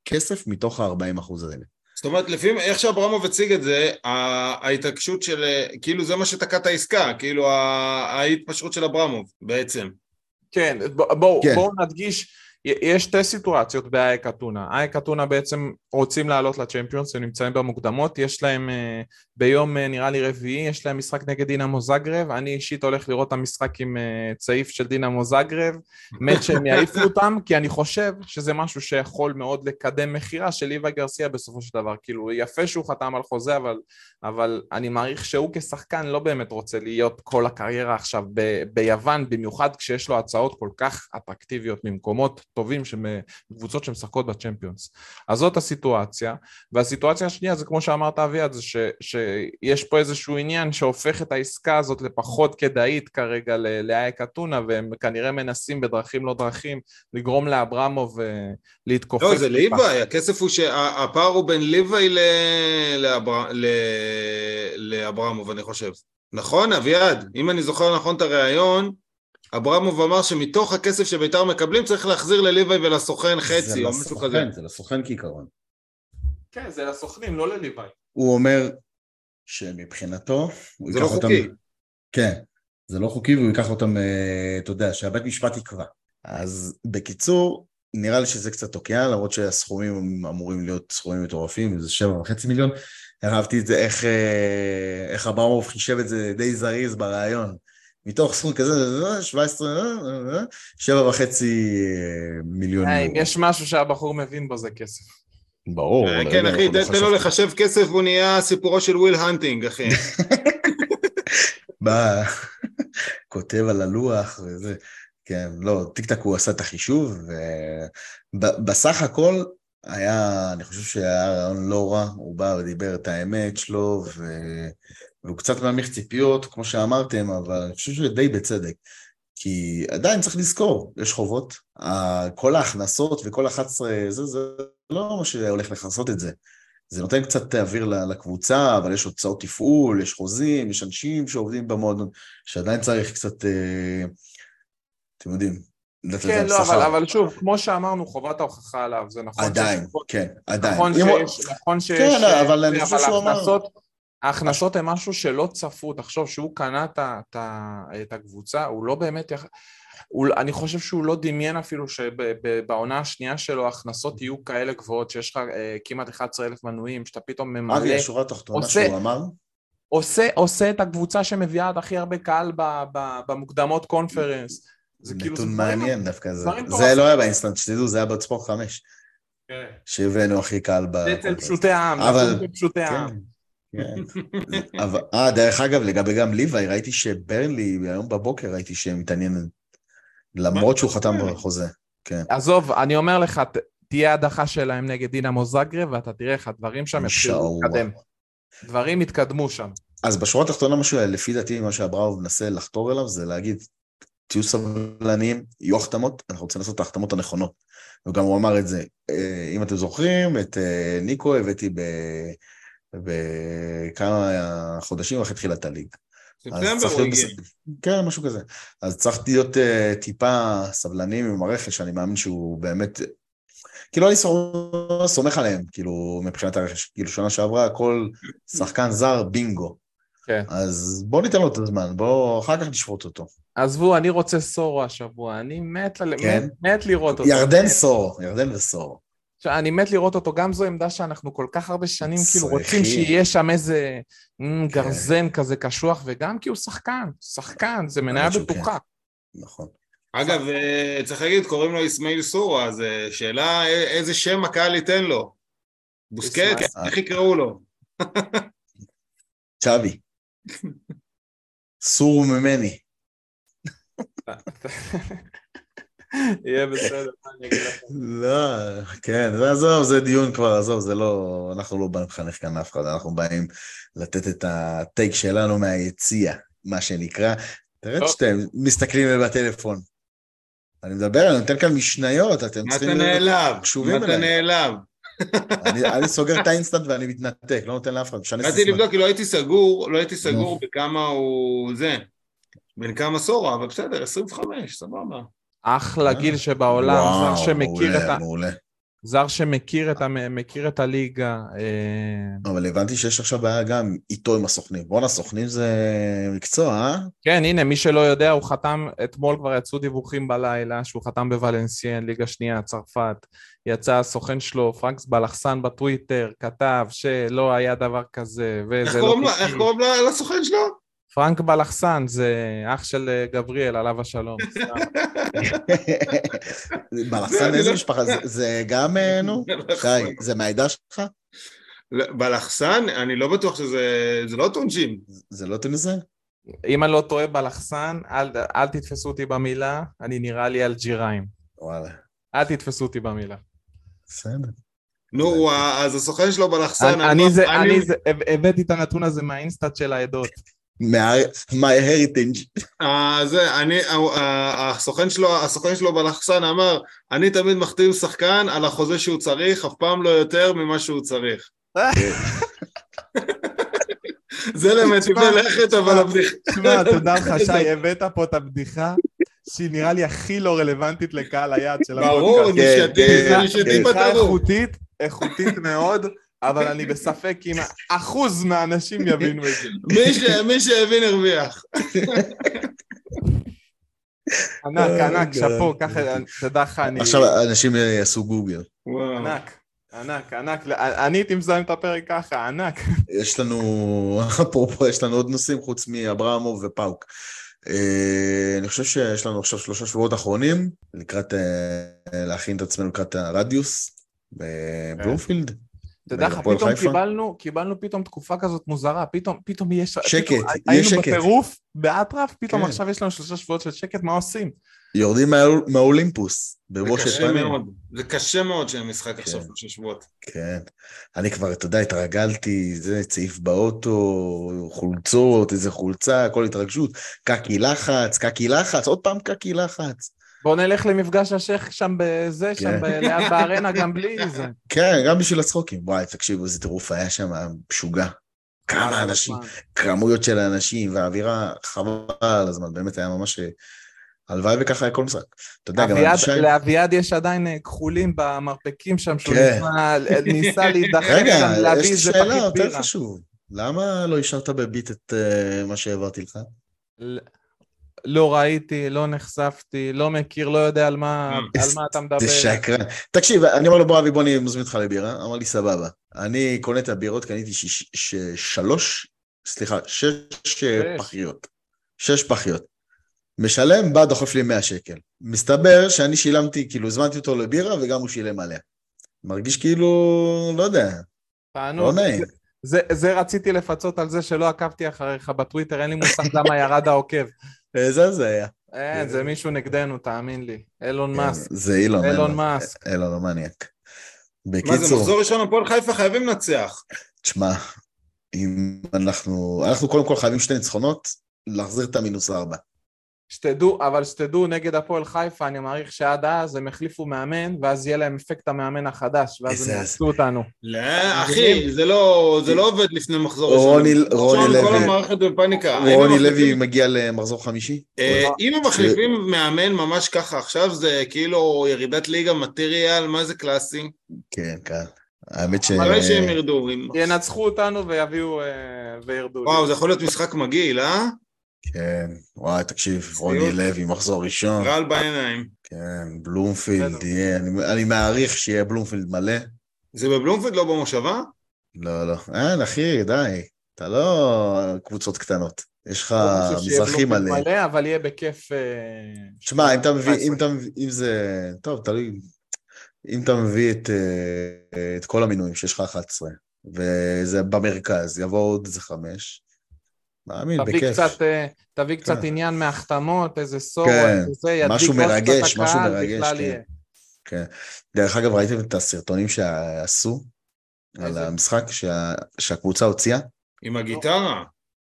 כסף מתוך ה-40 אחוז האלה. זאת אומרת, לפי איך שאברמוב הציג את זה, ההתעקשות של, כאילו זה מה שתקע את העסקה, כאילו ההתפשרות של אברמוב בעצם. כן, בואו כן. בוא נדגיש, יש שתי סיטואציות באייק אתונה. אייק אתונה בעצם רוצים לעלות לצ'מפיונס, הם נמצאים במוקדמות, יש להם אה, ביום אה, נראה לי רביעי, יש להם משחק נגד דינמו זגרב, אני אישית הולך לראות את המשחק עם אה, צעיף של דינמו זגרב, מת שהם יעיפו *laughs* אותם, כי אני חושב שזה משהו שיכול מאוד לקדם מכירה של ליבה גרסיה בסופו של דבר, כאילו יפה שהוא חתם על חוזה, אבל, אבל אני מעריך שהוא כשחקן לא באמת רוצה להיות כל הקריירה עכשיו ב- ביוון, במיוחד כשיש לו הצעות כל כך אטרקטיביות ממקומות טובים, קבוצות שמשחקות בצ'מפיונס. אז זאת הסיטואציה, והסיטואציה השנייה זה כמו שאמרת אביעד, זה ש, שיש פה איזשהו עניין שהופך את העסקה הזאת לפחות כדאית כרגע לאייק אתונה, והם כנראה מנסים בדרכים לא דרכים לגרום לאברמוב אה, להתכופף. לא, זה ליוואי, הכסף הוא שהפער הוא בין ליוואי לאברמוב, אני חושב. נכון, אביעד? אם אני זוכר נכון את הריאיון, אברמוב אמר שמתוך הכסף שבית"ר מקבלים צריך להחזיר לליוואי ולסוכן חצי או משהו כזה. זה לסוכן כעיקרון. כן, זה לסוכנים, לא לליוואי. הוא אומר שמבחינתו, זה לא חוקי. אותם, כן, זה לא חוקי והוא ייקח אותם, אה, אתה יודע, שהבית משפט יקבע. אז בקיצור, נראה לי שזה קצת תוקע, למרות שהסכומים אמורים להיות סכומים מטורפים, זה שבע וחצי מיליון. אהבתי את זה, איך, אה, איך אברמוב חישב את זה די זריז בריאיון. מתוך סכום כזה, 17, שבע וחצי מיליון יורו. אם יש משהו שהבחור מבין בו זה כסף. ברור. כן, אחי, תן לו לחשב כסף והוא נהיה סיפורו של וויל הנטינג, אחי. *laughs* בא, *laughs* כותב על הלוח וזה. כן, לא, טיק טק הוא עשה את החישוב, ובסך הכל היה, אני חושב שהיה רעיון לא רע, הוא בא ודיבר את האמת שלו, ו... והוא קצת מנמיך ציפיות, כמו שאמרתם, אבל אני חושב שדי בצדק. כי עדיין צריך לזכור, יש חובות, כל ההכנסות וכל ה-11, זה, זה לא מה שהולך לכסות את זה. זה נותן קצת אוויר לקבוצה, אבל יש הוצאות תפעול, יש חוזים, יש אנשים שעובדים במועדון, שעדיין צריך קצת, אה, אתם יודעים, כן, לא, אבל, אבל שוב, כמו שאמרנו, חובת ההוכחה עליו, זה נכון. עדיין, שיש, כן, עדיין. נכון שיש, נכון שיש... כן, אבל אני חושב שהוא אמר... ההכנסות הן משהו שלא צפו, תחשוב שהוא קנה את הקבוצה, הוא לא באמת... יח... הוא, אני חושב שהוא לא דמיין אפילו שבעונה השנייה שלו ההכנסות יהיו כאלה גבוהות, שיש לך אה, כמעט 11 אלף מנויים, שאתה פתאום ממלא... אבי, השורה התחתונה שהוא אמר? עושה, עושה את הקבוצה שמביאה את הכי הרבה קהל ב, ב, במוקדמות קונפרנס. זה כאילו... נתון מעניין דווקא, זה, זה לא היה באינסטנט, שתדעו, זה היה בספורט חמש. כן. שהבאנו הכי קהל ב... אצל פשוטי העם, אבל... פשוטי העם. כן. *laughs* אבל, אה, דרך אגב, לגבי גם ליוואי, ראיתי שברנלי, היום בבוקר ראיתי שהם מתעניינים, למרות שהוא חתם בחוזה. כן. עזוב, אני אומר לך, תהיה הדחה שלהם נגד דינמו זאגרב, ואתה תראה איך הדברים שם יתחילו להתקדם. דברים יתקדמו שם. אז בשורה התחתונה משהו, לפי דעתי, מה שאבראוב מנסה לחתור אליו, זה להגיד, תהיו סבלניים, יהיו החתמות, אנחנו רוצים לעשות את ההחתמות הנכונות. וגם הוא אמר את זה, אה, אם אתם זוכרים, את אה, ניקו הבאתי ב... וכמה חודשים אחרי תחילת הליג. ספטמבר הוא הגיע. כן, משהו כזה. אז צריך להיות uh, טיפה סבלנים עם הרכש, אני מאמין שהוא באמת... כאילו אני סומך עליהם, כאילו, מבחינת הרכש. כאילו, שנה שעברה כל שחקן זר, בינגו. כן. אז בוא ניתן לו את הזמן, בוא אחר כך נשפוט אותו. עזבו, אני רוצה סורו השבוע, אני מת, כן? מת, מת לראות אותו. ירדן. סורו, ירדן וסורו. אני מת לראות אותו, גם זו עמדה שאנחנו כל כך הרבה שנים כאילו רוצים שיהיה שם איזה כן. גרזן כזה קשוח, וגם כי הוא שחקן, שחקן, זה מניה בטוחה. נכון. אגב, אה, צריך להגיד, קוראים לו אסמאעיל סורו, אז אה, שאלה איזה שם הקהל ייתן לו. בוסקט, איך יקראו לו? צ'אבי. סורו ממני. *laughs* יהיה בסדר, מה אני אגיד לכם? לא, כן, עזוב, זה דיון כבר, עזוב, זה לא, אנחנו לא באים לחנך כאן אף אחד, אנחנו באים לתת את הטייק שלנו מהיציע, מה שנקרא. תראה שאתם מסתכלים בטלפון. אני מדבר, אני נותן כאן משניות, אתם צריכים... אתה נעלב? אתה נעלב? אני סוגר את האינסטנט ואני מתנתק, לא נותן לאף אחד, משנה סיסמה. באתי לבדוק, כי לא הייתי סגור, לא הייתי סגור בכמה הוא זה, בין כמה סורו, אבל בסדר, 25, סבבה. אחלה אה? גיל שבעולם, זר שמכיר את ה... זר שמכיר את, מכיר את הליגה. אה. אבל הבנתי שיש עכשיו בעיה גם איתו עם הסוכנים. בואנה, סוכנים זה מקצוע, אה? כן, הנה, מי שלא יודע, הוא חתם, אתמול כבר יצאו דיווחים בלילה, שהוא חתם בוולנסיין, ליגה שנייה, צרפת. יצא הסוכן שלו, פרנקס בלחסן בטוויטר, כתב שלא היה דבר כזה, וזה לא... איך קוראים לסוכן שלו? פרנק בלחסן זה אח של אה, גבריאל, עליו השלום. *laughs* בלחסן איזה לא- משפחה? זה גם, אה, נו, *laughs* חי, זה מהעדה שלך? בלחסן? אני לא בטוח שזה... זה לא טונג'ים. זה לא טונג'ים? אם אני לא טועה בלחסן, אל תתפסו אותי במילה, אני נראה לי אלג'יריים. וואלה. אל תתפסו אותי במילה. בסדר. נו, אז הסוכן שלו בלחסן... אני הבאתי את הנתון הזה מהאינסטאט של העדות. My heritage. Uh, זה, אני, uh, הסוכן שלו, הסוכן שלו בלחסן אמר, אני תמיד מחתים שחקן על החוזה שהוא צריך, אף פעם לא יותר ממה שהוא צריך. זה למטיבי לכת, אבל הבדיחה... תשמע, תודה לך, שי, הבאת פה את הבדיחה שהיא נראה לי הכי לא רלוונטית לקהל היעד של הפודקאסט. ברור, נשייתי בטירוף. בדיחה איכותית, איכותית מאוד. אבל אני בספק אם אחוז מהאנשים יבינו את זה. מי שהבין הרוויח. ענק, ענק, שאפו, ככה, תדע לך, אני... עכשיו אנשים יעשו גוגל. ענק, ענק, ענק, אני הייתי מזהם את הפרק ככה, ענק. יש לנו, אפרופו, יש לנו עוד נושאים חוץ מאברהמוב ופאוק. אה, אני חושב שיש לנו עכשיו שלושה שבועות אחרונים לקראת, אה, להכין את עצמנו לקראת הרדיוס בבלומפילד. אתה יודע לך, פתאום קיבלנו, קיבלנו פתאום תקופה כזאת מוזרה, פתאום, פתאום יש... שקט, פתאום, יש שקט. היינו בטירוף, באטרף, פתאום כן. עכשיו יש לנו שלושה שבועות של שקט, מה עושים? יורדים מהאולימפוס, בראש פנים. זה קשה מאוד שהם משחק עכשיו כן. שלושה שבועות. כן. אני כבר, אתה יודע, התרגלתי, זה צעיף באוטו, חולצות, איזה חולצה, הכל התרגשות, קקי לחץ, קקי לחץ, עוד פעם קקי לחץ. בוא נלך למפגש השייח שם בזה, שם כן. ליד בארנה, גם בלי זה. כן, גם בשביל הצחוקים. וואי, תקשיבו, איזה טירוף היה שם, משוגע. כמה אנשים, כמויות של אנשים, והאווירה חבל על הזמן, באמת היה ממש... הלוואי וככה היה כל משחק. אתה יודע, גם אבישי... לאביעד יש עדיין אה, כחולים במרפקים שם, שהוא כן. ניסה להידחק רגע, יש לי שאלה יותר חשוב. למה לא השארת בביט את מה שהעברתי לך? לא ראיתי, לא נחשפתי, לא מכיר, לא יודע על מה, אה, על מה אתה מדבר. זה שקרן. תקשיב, אני אומר לו, בוא אבי, בוא אני מזמין אותך לבירה. אמר לי, סבבה. אני קונה את הבירות, קניתי שלוש, סליחה, שש פחיות. שש פחיות. משלם, בא דוחף לי 100 שקל. מסתבר שאני שילמתי, כאילו, הזמנתי אותו לבירה וגם הוא שילם עליה. מרגיש כאילו, לא יודע. לא נעים. זה, זה רציתי לפצות על זה שלא עקבתי אחריך בטוויטר, אין לי מושג למה ירד העוקב. איזה זה היה. אין, זה מישהו נגדנו, תאמין לי. אילון כן, מאסק. זה אילון. אילון מאסק. אילון המניאק. בקיצור... מה זה, מחזור ראשון הפועל חיפה חייבים לנצח. תשמע, אם אנחנו... אנחנו קודם כל חייבים שתי ניצחונות, להחזיר את המינוס ארבע. שתדעו, אבל שתדעו, נגד הפועל חיפה, אני מעריך שעד אז הם החליפו מאמן, ואז יהיה להם אפקט המאמן החדש, ואז הם יעשו אותנו. לא, אחי, זה לא, זה לא עובד לפני מחזור ראשון. רוני לוי, כל המערכת בפאניקה. רוני לוי מגיע למחזור חמישי? אה, אם הם מחליפים מאמן ממש ככה עכשיו, זה כאילו ירידת ליגה מטריאל, מה זה קלאסי? כן, קל. האמת ש... מראה שהם ירדו. ינצחו אותנו ויביאו וירדו. וואו, זה יכול להיות משחק מגעיל, אה? כן, וואי, תקשיב, רוני לוי, מחזור ראשון. רעל בעיניים. כן, בלומפילד יהיה, אני, אני מעריך שיהיה בלומפילד מלא. זה בבלומפילד, לא במושבה? לא, לא. אין, אחי, די. אתה לא קבוצות קטנות. יש לך מזרחי מלא. מלא, אבל יהיה בכיף... תשמע, אם אתה מביא, אם אתה מביא, אם זה... טוב, תלוי. אם אתה מביא את, את כל המינויים שיש לך 11, וזה במרכז, יבוא עוד איזה חמש, מאמין, תביא בכיף. קצת, תביא קצת כן. עניין מהחתמות, איזה סור, כן, איזה, ידליק משהו מרגש, משהו מרגש, בכלל כן. יהיה. כן. דרך אגב, ראיתם את הסרטונים שעשו על איזה? המשחק שה, שהקבוצה הוציאה? עם הגיטרה.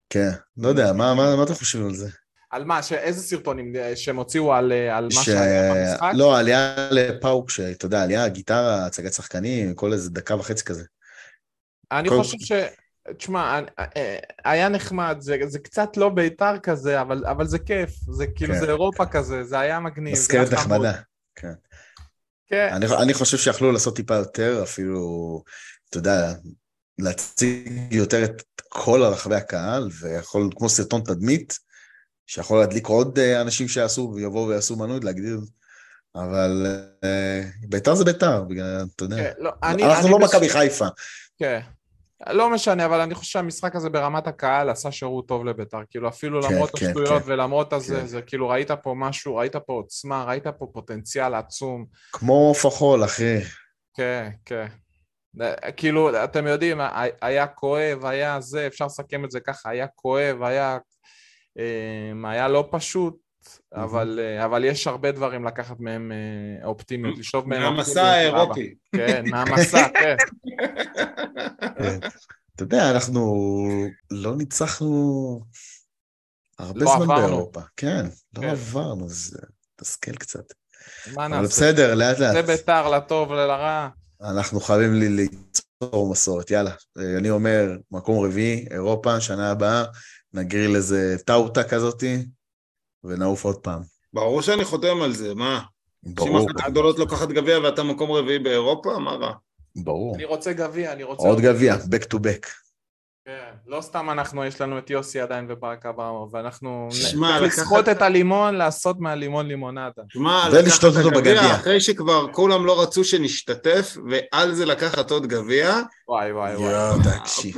כן, לא יודע, מה, מה, מה אתם חושבים על זה? על מה, ש... איזה סרטונים אה, שהם הוציאו על, אה, על מה ש... שהיה במשחק? לא, עלייה לפאוק, שאתה יודע, עלייה, גיטרה, הצגת שחקנים, כל איזה דקה וחצי כזה. אני כל- חושב ש... תשמע, אני- אה, היה נחמד, זה, זה קצת לא בית"ר כזה, אבל, אבל זה כיף, זה כאילו, כן. זה אירופה כזה, זה היה מגניב. מזכרת חמוד. נחמדה. כן. כן, אני, אני חושב שיכלו לעשות טיפה יותר, אפילו, אתה יודע, להציג יותר את כל רחבי הקהל, ויכול, כמו סרטון תדמית, שיכול להדליק עוד אה, אנשים שיעשו ויבואו ויעשו מנוי, להגדיר, אבל אה, ביתר זה ביתר, בגלל, אתה יודע. כן, לא, אני, אנחנו אני לא בש- מכבי חיפה. כן. לא משנה, אבל אני חושב שהמשחק הזה ברמת הקהל עשה שירות טוב לבית"ר. כאילו, אפילו כן, למרות כן, השטויות כן. ולמרות הזה, כן. זה כאילו, ראית פה משהו, ראית פה עוצמה, ראית פה פוטנציאל עצום. כמו עוף החול, אחי. כן, כן. אה, כאילו, אתם יודעים, היה כואב, היה זה, אפשר לסכם את זה ככה, היה כואב, היה, אה, היה לא פשוט, אבל, אה, אבל יש הרבה דברים לקחת מהם אה, אופטימיות, לשאוב מהם מהמסע. האירופי. כן, מהמסע, כן. *laughs* כן. אתה יודע, אנחנו לא ניצחנו הרבה לא זמן עברנו. באירופה. כן, לא כן. עברנו, זה תסכל קצת. מה אבל נעשה? בסדר, לאט לאט. זה בית"ר, לטוב ולרע. אנחנו חייבים לי ליצור מסורת, יאללה. אני אומר, מקום רביעי, אירופה, שנה הבאה, נגריל איזה טאוטה כזאתי, ונעוף עוד פעם. ברור שאני חותם על זה, מה? שאם ברור, אחת הגדולות לוקחת גביע ואתה מקום רביעי באירופה, מה רע? ברור. אני רוצה גביע, אני רוצה... עוד גביע, back to back. כן, לא סתם אנחנו, יש לנו את יוסי עדיין וברק אברמוב, ואנחנו שמע, לקחת- לסחוט את הלימון, לעשות מהלימון לימונדה. שמע, לקחת אותו את הגביע בגביע. אחרי שכבר כולם לא רצו שנשתתף, ועל זה לקחת עוד גביע. וואי וואי וואי. יואו, תקשיב.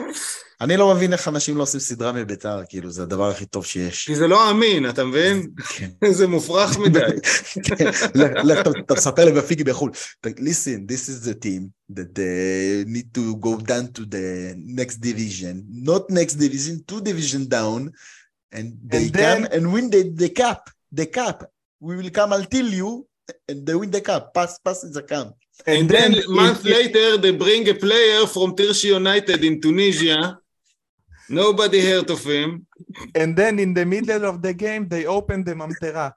אני לא מבין איך אנשים לא עושים סדרה מביתר, כאילו, זה הדבר הכי טוב שיש. כי זה לא אמין, אתה מבין? כן. זה מופרך מדי. כן, אתה- מספר לי בפיגי בחו"ל. listen, this is the team that uh, need to go down to the next division, not next division, two division down, and they And then- come and win the, the cup, the cup. We will come until you, and they win the cup. Pass, pass is the cup. And then month if- later they bring a player from Tirshi United in Tunisia. Nobody heard of him. And then in the middle of the game they open the ממטרה.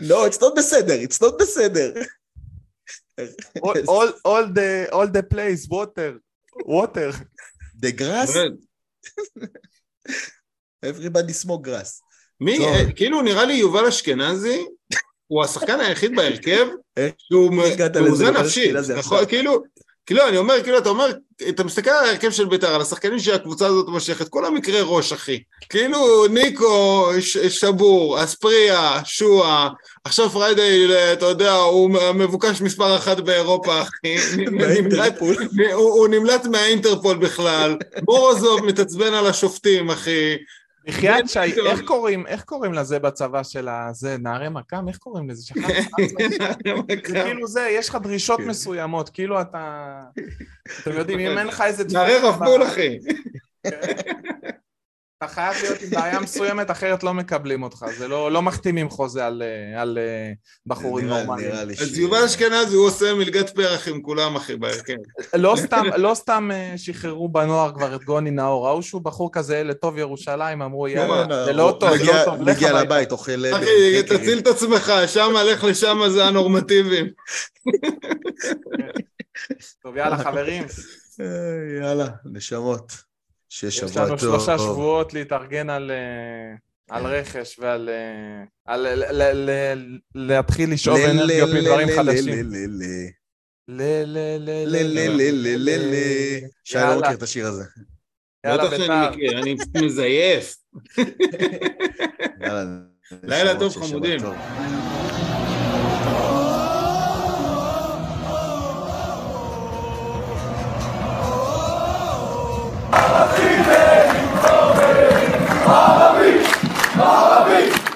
No, it's not בסדר, it's not בסדר. All, all, all the all the place, water, water. The grass, everybody smoke grass. מי. אה, כאילו נראה לי יובל אשכנזי, הוא השחקן היחיד בהרכב? שהוא מאוזן נפשית, נכון? כאילו, כאילו אני אומר, כאילו אתה אומר, אתה מסתכל על ההרכב של בית"ר, על השחקנים שהקבוצה הזאת מושכת, כולם מקרה ראש אחי, כאילו ניקו, ש- שבור, אספריה, שועה, עכשיו פריידי, אתה יודע, הוא מבוקש מספר אחת באירופה אחי, *laughs* הוא נמלט מהאינטרפול בכלל, מורוזוב מתעצבן על השופטים אחי, בחייאת שי, טוב. איך קוראים, איך קוראים לזה בצבא של הזה, נערי מכ"ם? איך קוראים לזה? *laughs* כאילו זה, יש לך דרישות כן. מסוימות, כאילו אתה... אתם יודעים, אם אין לך איזה... *laughs* נערי רפול אחי. אתה חייב להיות עם בעיה מסוימת, אחרת לא מקבלים אותך, זה לא, לא מחתימים חוזה על, אה, על אה, בחורים נורמליים. נראה לי אז יובל אשכנזי הוא עושה מלגת פרח עם כולם אחי בהרכב. לא סתם, לא סתם אה, שחררו בנוער כבר את גוני נאור, ראו שהוא בחור כזה ילד טוב ירושלים, אמרו יאללה, כן, זה לא טוב, מגיע- לא טוב, לך מגיע. לבית, אוכל. אחי. תציל את עצמך, שמה, לך לשמה זה הנורמטיביים. טוב, יאללה חברים, *laughs* יאללה, נשמות. שיש יש שבוע לנו טוב. שלושה שבועות להתארגן על... אה, על רכש ועל... אה, על ל- ל- ל- להתחיל לשאוב אנרגיות מדברים חדשים. ל- ל- ל- ל ל ל ל ל ל ל ל ל שי לא מכיר את השיר הזה. בטח שאני מכיר, אני מזייף. לילה טוב חמודים. Fala, bicho! Fala, Parabéns!